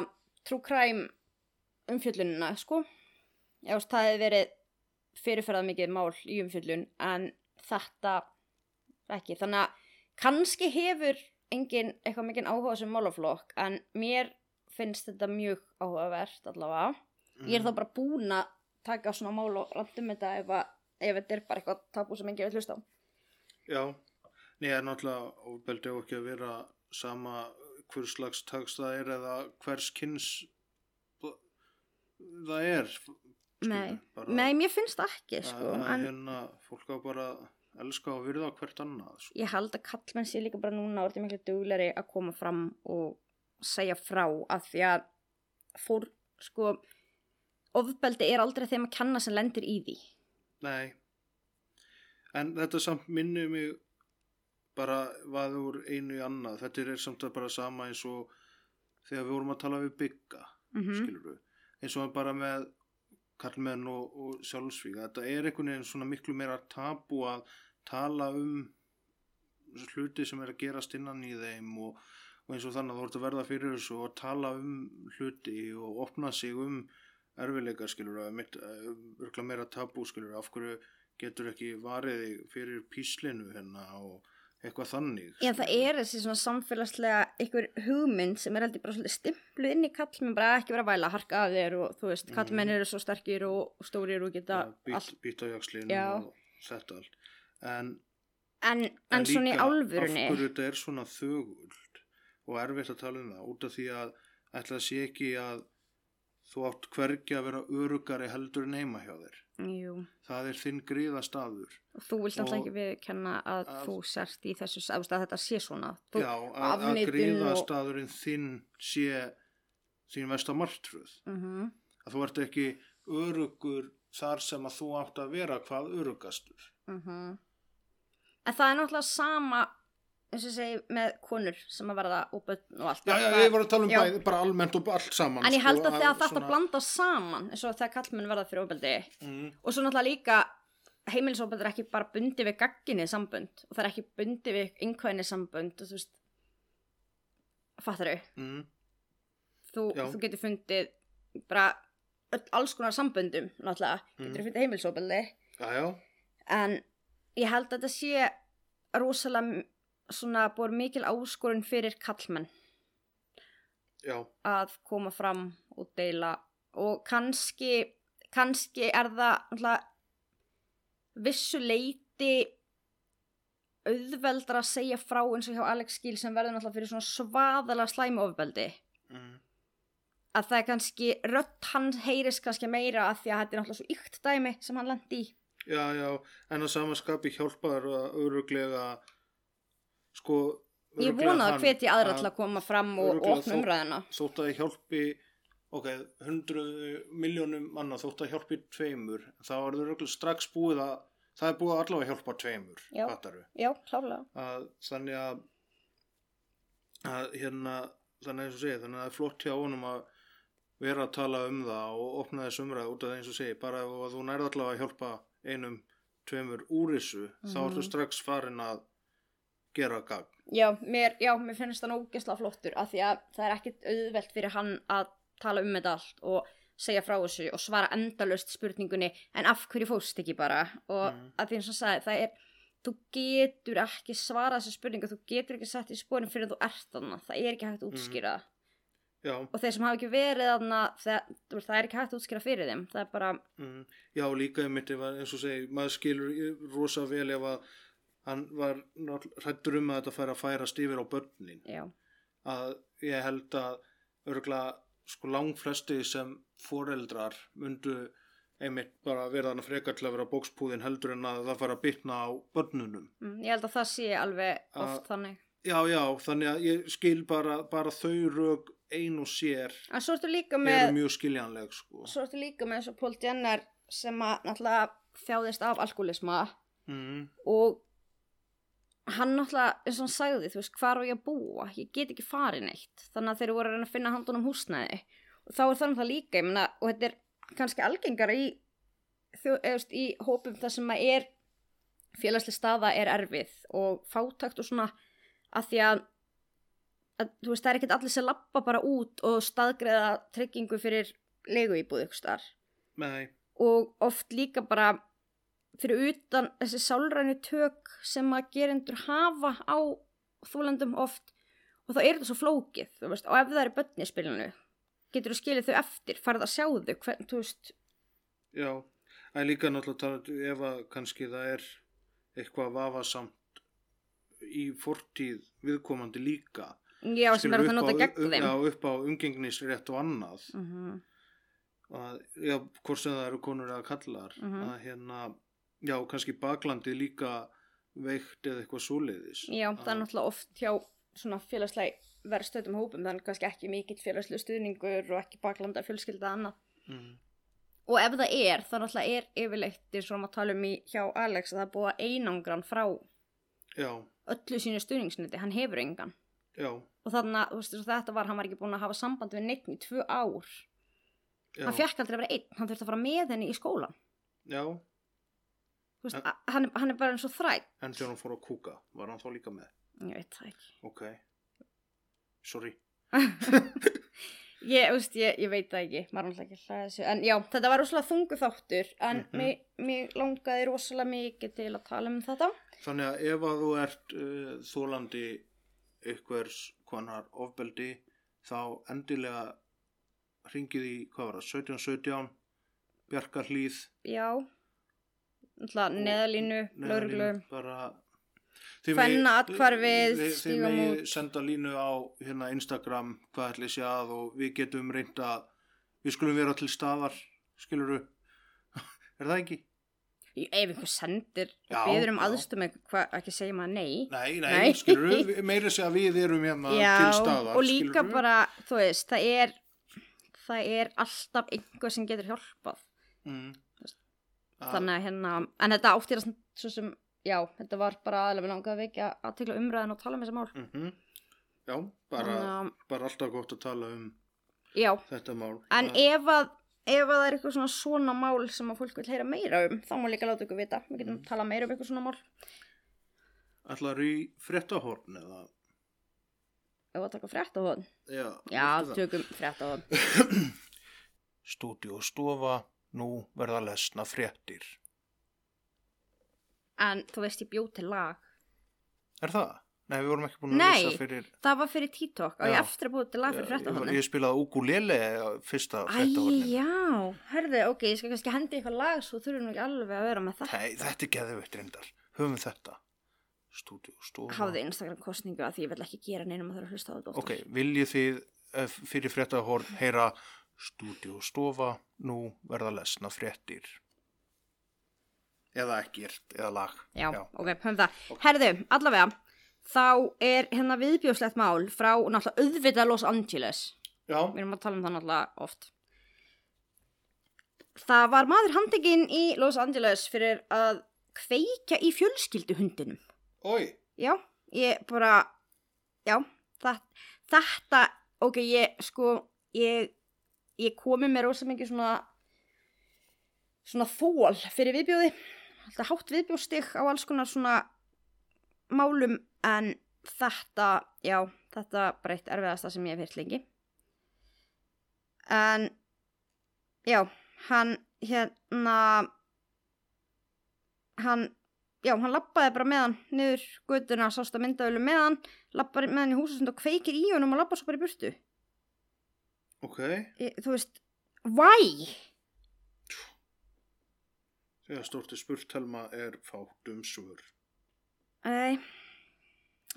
true crime umfjöllunina, sko. Já, veist, það hefði verið fyrirferðað mikið mál í umfjöllun, en þetta ekki. Þannig að kannski hefur engin eitthvað mikið áhuga sem málaflokk, en mér finnst þetta mjög áhugavert allavega. Ég er þá bara búin að taka svona mál og randum þetta ef, að, ef þetta er bara eitthvað tabú sem enginn vil hlusta á. Já, Nei, það er náttúrulega ofbeldi á ekki að vera sama hvers slags tags það er eða hvers kynns það er skilur, Nei, bara, Nei, mér finnst það ekki, sko. að, en... hérna, fólk á bara að elska og virða hvert annað sko. ég held að kallmenn sé líka bara núna orðið miklu dugleri að koma fram og segja frá af því að fór, sko ofbeldi er aldrei þeim að kenna sem lendir í því Nei en þetta samt minni mig bara vaði úr einu í annað. Þetta er samt að bara sama eins og þegar við vorum að tala við bygga mm skilur við, eins og bara með kallmenn og, og sjálfsvík þetta er einhvern veginn svona miklu meira tabu að tala um hluti sem er að gerast innan í þeim og, og eins og þannig að þú ert að verða fyrir þessu og tala um hluti og opna sig um erfileika skilur mitt, örgla meira tabu skilur af hverju getur ekki varið fyrir píslinu hérna og eitthvað þannig Já, það er þessi svona samfélagslega einhver hugmynd sem er heldur bara svolítið stimpluð inn í kallmenn, bara ekki vera að væla, harka af þér og þú veist, kallmenn eru svo sterkir og, stórir og geta bít á jakslinu Já. og þetta allt. En En, en, svona í líka af hverju þetta er svona þögult og erfitt að tala um það út af því að ætla að sé ekki að þú átt hvergi að vera örugari heldur en heima hjá þér jú, það er þinn gríða staður og þú vilt alltaf ekki viðkenna að að- þú sért í þessu, að, þetta sé svona. Þú, já, að, að afneitun gríða og- staðurinn þinn sé þín versta martröð Mhm. að þú ert ekki örugur þar sem að þú átt að vera hvað örugastur Mhm. En það er náttúrulega sama eins og segi með konur sem að verða og börn og allt. já, já, ég var að tala um já. bæði, bara almennt og allt saman En ég sko, held að þegar þetta svona- blanda saman eins og þegar kallmenn verða fyrir ofbeldi. Mm, og svo náttúrulega líka heimilisofbeldi er ekki bara bundi við gagginni sambönd og það er ekki bundi við einhverjni sambönd og þú veist fattar mm, þú, þú getur fundið bara alls konar samböndum náttúrulega, Mhm. getur fundið heimilisofbeldi. En ég held að þetta sé rosalega svona búið mikil áskorun fyrir kallmenn já. Að koma fram og deila og kannski kannski er það vissu leiti auðveldra að segja frá eins og hjá Alex Gill sem verður náttúrulega fyrir svona svaðalega slæmu ofbeldi. Mm, að það er kannski rödd hann heyrist kannski meira að því að þetta er náttúrulega svo ykt dæmi sem hann lendi í. Já, já, en að samanskapi hjálpaður að öruglega sko ég vona að hvetja aðra til að koma fram og, opna umræðina þótt að hjálpi ok, hundruð miljónum manna þótt að hjálpi tveimur þá er það strax búið að það er búið að allavega hjálpa tveimur Já. já, klárlega að þannig að að hérna þannig eins og segi, þannig að það er flott hjá honum að vera að tala um það og opna þess umræð út af það eins og segi bara ef að þú nærð allavega að hjálpa einum tveimur úr þessu þá Mhm. ertu strax farin að gera gagn. Já, mér, já, mér finnst það ógeðslega flottur af því að það er ekkit auðvelt fyrir hann að tala um þetta allt og segja frá þessu og svara endalust spurningunni en af hverju fóst ekki bara? Og Mhm. að því eins og sagði, það er þú getur ekki svarað þessu spurningu þú getur ekki sett í spórin fyrir þú ert þarna það er ekki hægt að útskýra það. Já, og þeir sem hafa ekki verið þarna það, það er ekki hægt að útskýra fyrir þeim það er bara, mm, já líka einmitt að, eins og segi, maður skilur rosa vel ef að hann var hrættur um að þetta færa að færast yfir á börnin. Já, að ég held að örgulega sko langflesti sem foreldrar myndu einmitt bara vera þannig frekar til að vera bókspúðin heldur en að það fara að bytna á börnunum. Mm, ég held að það sé alveg oft Að- þannig. Já já þannig að ég skil bara, bara þau rög ein og sér með mjög skiljanleg sko. Svo ertu líka með eins og Paul Jenner sem að náttúrulega þjáðist af alkoholisma mm, og hann náttúrulega, eins og hann sagði, þú veist, hvar á ég að búa? Ég get ekki farið neitt. Þannig að þeir voru að finna handunum húsnæði. Og þá er það líka, ég meina, og þetta er kannski algengara í þú veist, í hópum þar sem að er félagslega staða er erfið og fátakt og svona að því að, að þú veist, það er ekkert allir sem lappa bara út og staðgreða tryggingu fyrir legu íbúð ykkur starf nei, og oft líka bara fyrir utan þessi sálrænu tök sem að gerendur hafa á þólendum oft. Og þá er þetta svo flókið, þú veist, og ef það er börn í spilinu, getur þú skilið þau eftir farið að sjá þau, hvern, þú veist. Já en líka náttúrulega talandi ef að kannski það er eitthvað vafasamt í fortíð viðkomandi líka. Já, sem er að það nota gegn þeim. já, upp á umgengnisrétt og annað. Mhm. að, já, hvort sem það eru konur eða kallar Mhm. að hérna, já, kannski baklandið líka veikt eða eitthvað svoleiðis. Já, það er náttúrulega oft hjá svona félagslega verðstöðum hópum, þannig kannski ekki mikill félagslega stuðningur og ekki baklanda fjölskylda annað. Mm, og ef það er, þá náttúrulega er yfirleitt eins og maður tala um í hjá Alex að það að einangran frá já, öllu sínu stuðningsniti, hann hefur engan. Já, og þannig að þetta var, hann var ekki búin að hafa samband við neitt í tvö ár. Já, hann fekk aldrei að vera einn, hann þurfti að fara með henni í skólan já veist, En- hann, hann er bara eins og þrætt en þegar hann fór að kúka, var hann þá líka með? Ég veit það ekki. Ok, sorry. Ég, veist, ég, ég veit það ekki, maður náttúrulega ekki hlæða þessu. En já, þetta var rosalega þungu þáttur en Mhm. mig, mig langaði rosalega mikið til að tala um þetta. Þannig að ef að þú ert uh, þólandi ykkvers konar ofbeldi þá endilega ringið í, hvað var það, 1717 Bjarkarhlíð. Já neðalínu, lauruglu þið- þið Stígamót. megið senda línu á hérna Instagram hvað ætli sé að og við getum reynda við skulum vera til staðar skiluru er það ekki? ef einhver sendir Já, beður um já. aðstum ekki segja maður nei Nei, nei, Nei. skiluru, meira sé að við erum hérna til staðar og líka skilurðu. bara, þú veist, það er það er alltaf einhver sem getur hjálpað mm. Að- þannig að hérna, en þetta áttir að svo sem, já, þetta var bara aðlega langaði að vekja að tegla umræðin og tala um þessi mál Mhm. Já, bara, að- bara alltaf gott að tala um já, þetta mál. en Það- ef að ef að það er eitthvað svona svona mál sem að fólk vil heyra meira um, þá má líka láta ykkur vita við getum Mm. tala meira um eitthvað svona mál Ætlar í fréttahorn eða? ef að taka hon Já, já, tökum hon Stúdíu og stofa, nú verða lesna fréttir. en þú veist, ég bjóð til lag Er það? Nei, við vorum ekki búin að Nei. lesa fyrir... það var fyrir TikTok og ég eftir að búið til lag fyrir frétt á ég, ég spilaði ukulele fyrsta fréttahornin. já, herðu, ok, ég skal kannski hendi eitthvað lag svo þurfum við ekki alveg að vera með það. Nei, þetta er geðveitt reyndar. Höfum við þetta. Stúdíu stofa. Hafði Instagram kostningu að því ég vil ekki gera neinum að þurfa að hlusta á þetta. Ok, viljið þið eh, fyrir fréttahorn heyra stúdíu og stofa, nú verða lesna fréttir. Eða ekkert, eða lag. Já, ok, höfum það. Herðu, allavega, þá er hérna viðbjóðslegt mál frá náttúrulega auðvitað Los Angeles. Já, Við erum að tala um það náttúrulega oft. Það var maður handekinn í Los Angeles fyrir að kveikja í fjölskylduhundinum. oi, Já, ég bara, já, það, þetta, ok, ég, sko, ég, ég komi með rosa mikið svona, svona þól fyrir viðbjóði, alltaf hátt viðbjóðstig á alls konar svona málum, en þetta, já, þetta bara eitt erfiðasta sem ég hef hýrt lengi. En, já, hann, hérna, hann, já, hann lappaði bara með hann niður götuna, sást að myndaðulu með hann, lappaði með hann í húsasund og kveikir í honum og lappa svo bara í burtu. Ok, Ég, þú veist, why? þegar stórti spurt Telma er fátt um svör. Nei,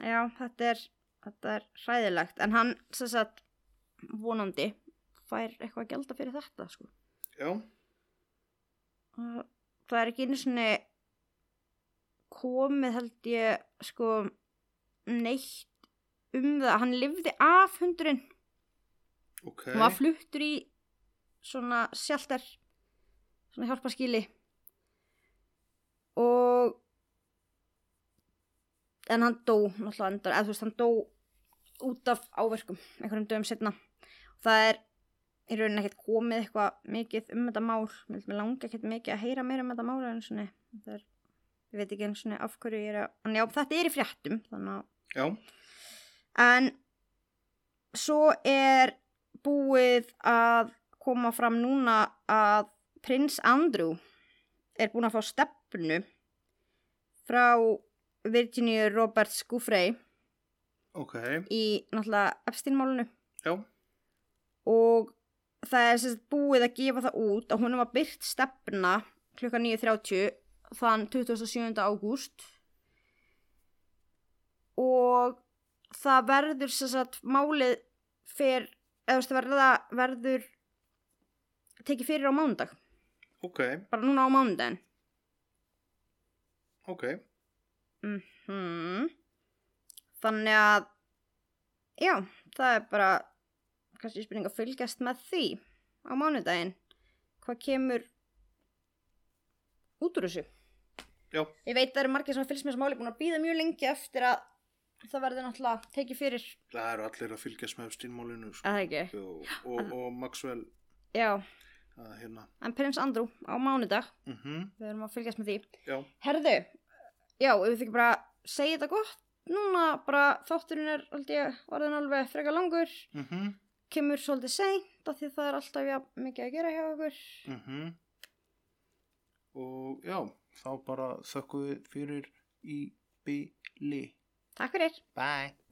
já, þetta er, þetta er hræðilegt, en hann, sem sagt, vonandi, fær eitthvað að gelda fyrir þetta, sko. Já, Það er ekki einu svona komið, held ég, sko, neitt um það. Hann lifði af hundurinn. Ok. Hann var fluttur í svona sjaltar, svona hjálpaskíli. Og, en hann dó, náttúrulega endar, eða þú veist, hann dó út af áverkum, einhverjum dögum setna. Það er í rauninni ekkert komið eitthvað mikið um þetta mál. Mér langi ekkert mikið að heyra meira um þetta mál en svona, það er, ég veit ekki einu svona af hverju ég er að, en já, þetta er í fréttum, þannig að Já, En svo er búið að koma fram núna að prins Andrew er búin að fá stefnu frá Virginia Roberts Gouffrey ok. í náttúrulega Epstein-málunu og það er sérst búið að gefa það út að hún var byrt stefna klukka 9.30 þann 27. ágúst og það verður sérst málið fyrr, eða þú veist, verða, verður tekið fyrir á mánudag? Ok, bara núna á mánudaginn? Ok. hmm. þannig að já, það er bara kannski spurning að fylgjast með því á mánudaginn. Hvað kemur út úr þessu? Já, ég veit það eru margir sem fylgst með þessu máli búin að býða mjög lengi eftir að það verður náttúrulega tekið fyrir. Það eru allir að fylgjast með stínmálinu sko. og, og, og Maxwell. Já, að hérna. en prins Andrew á mánudag. Mm við erum að fylgjast með því. Já, herðu, já, ef við þykir bara segja þetta gott núna bara þátturinn er aldrei orðin alveg frekar langur. Mhm, kemur svolítið seint af því það er alltaf ja, mikið að gera hjá okkur. Mhm. Og já, þá bara þökkum við fyrir í byli. Takk fyrir Bye.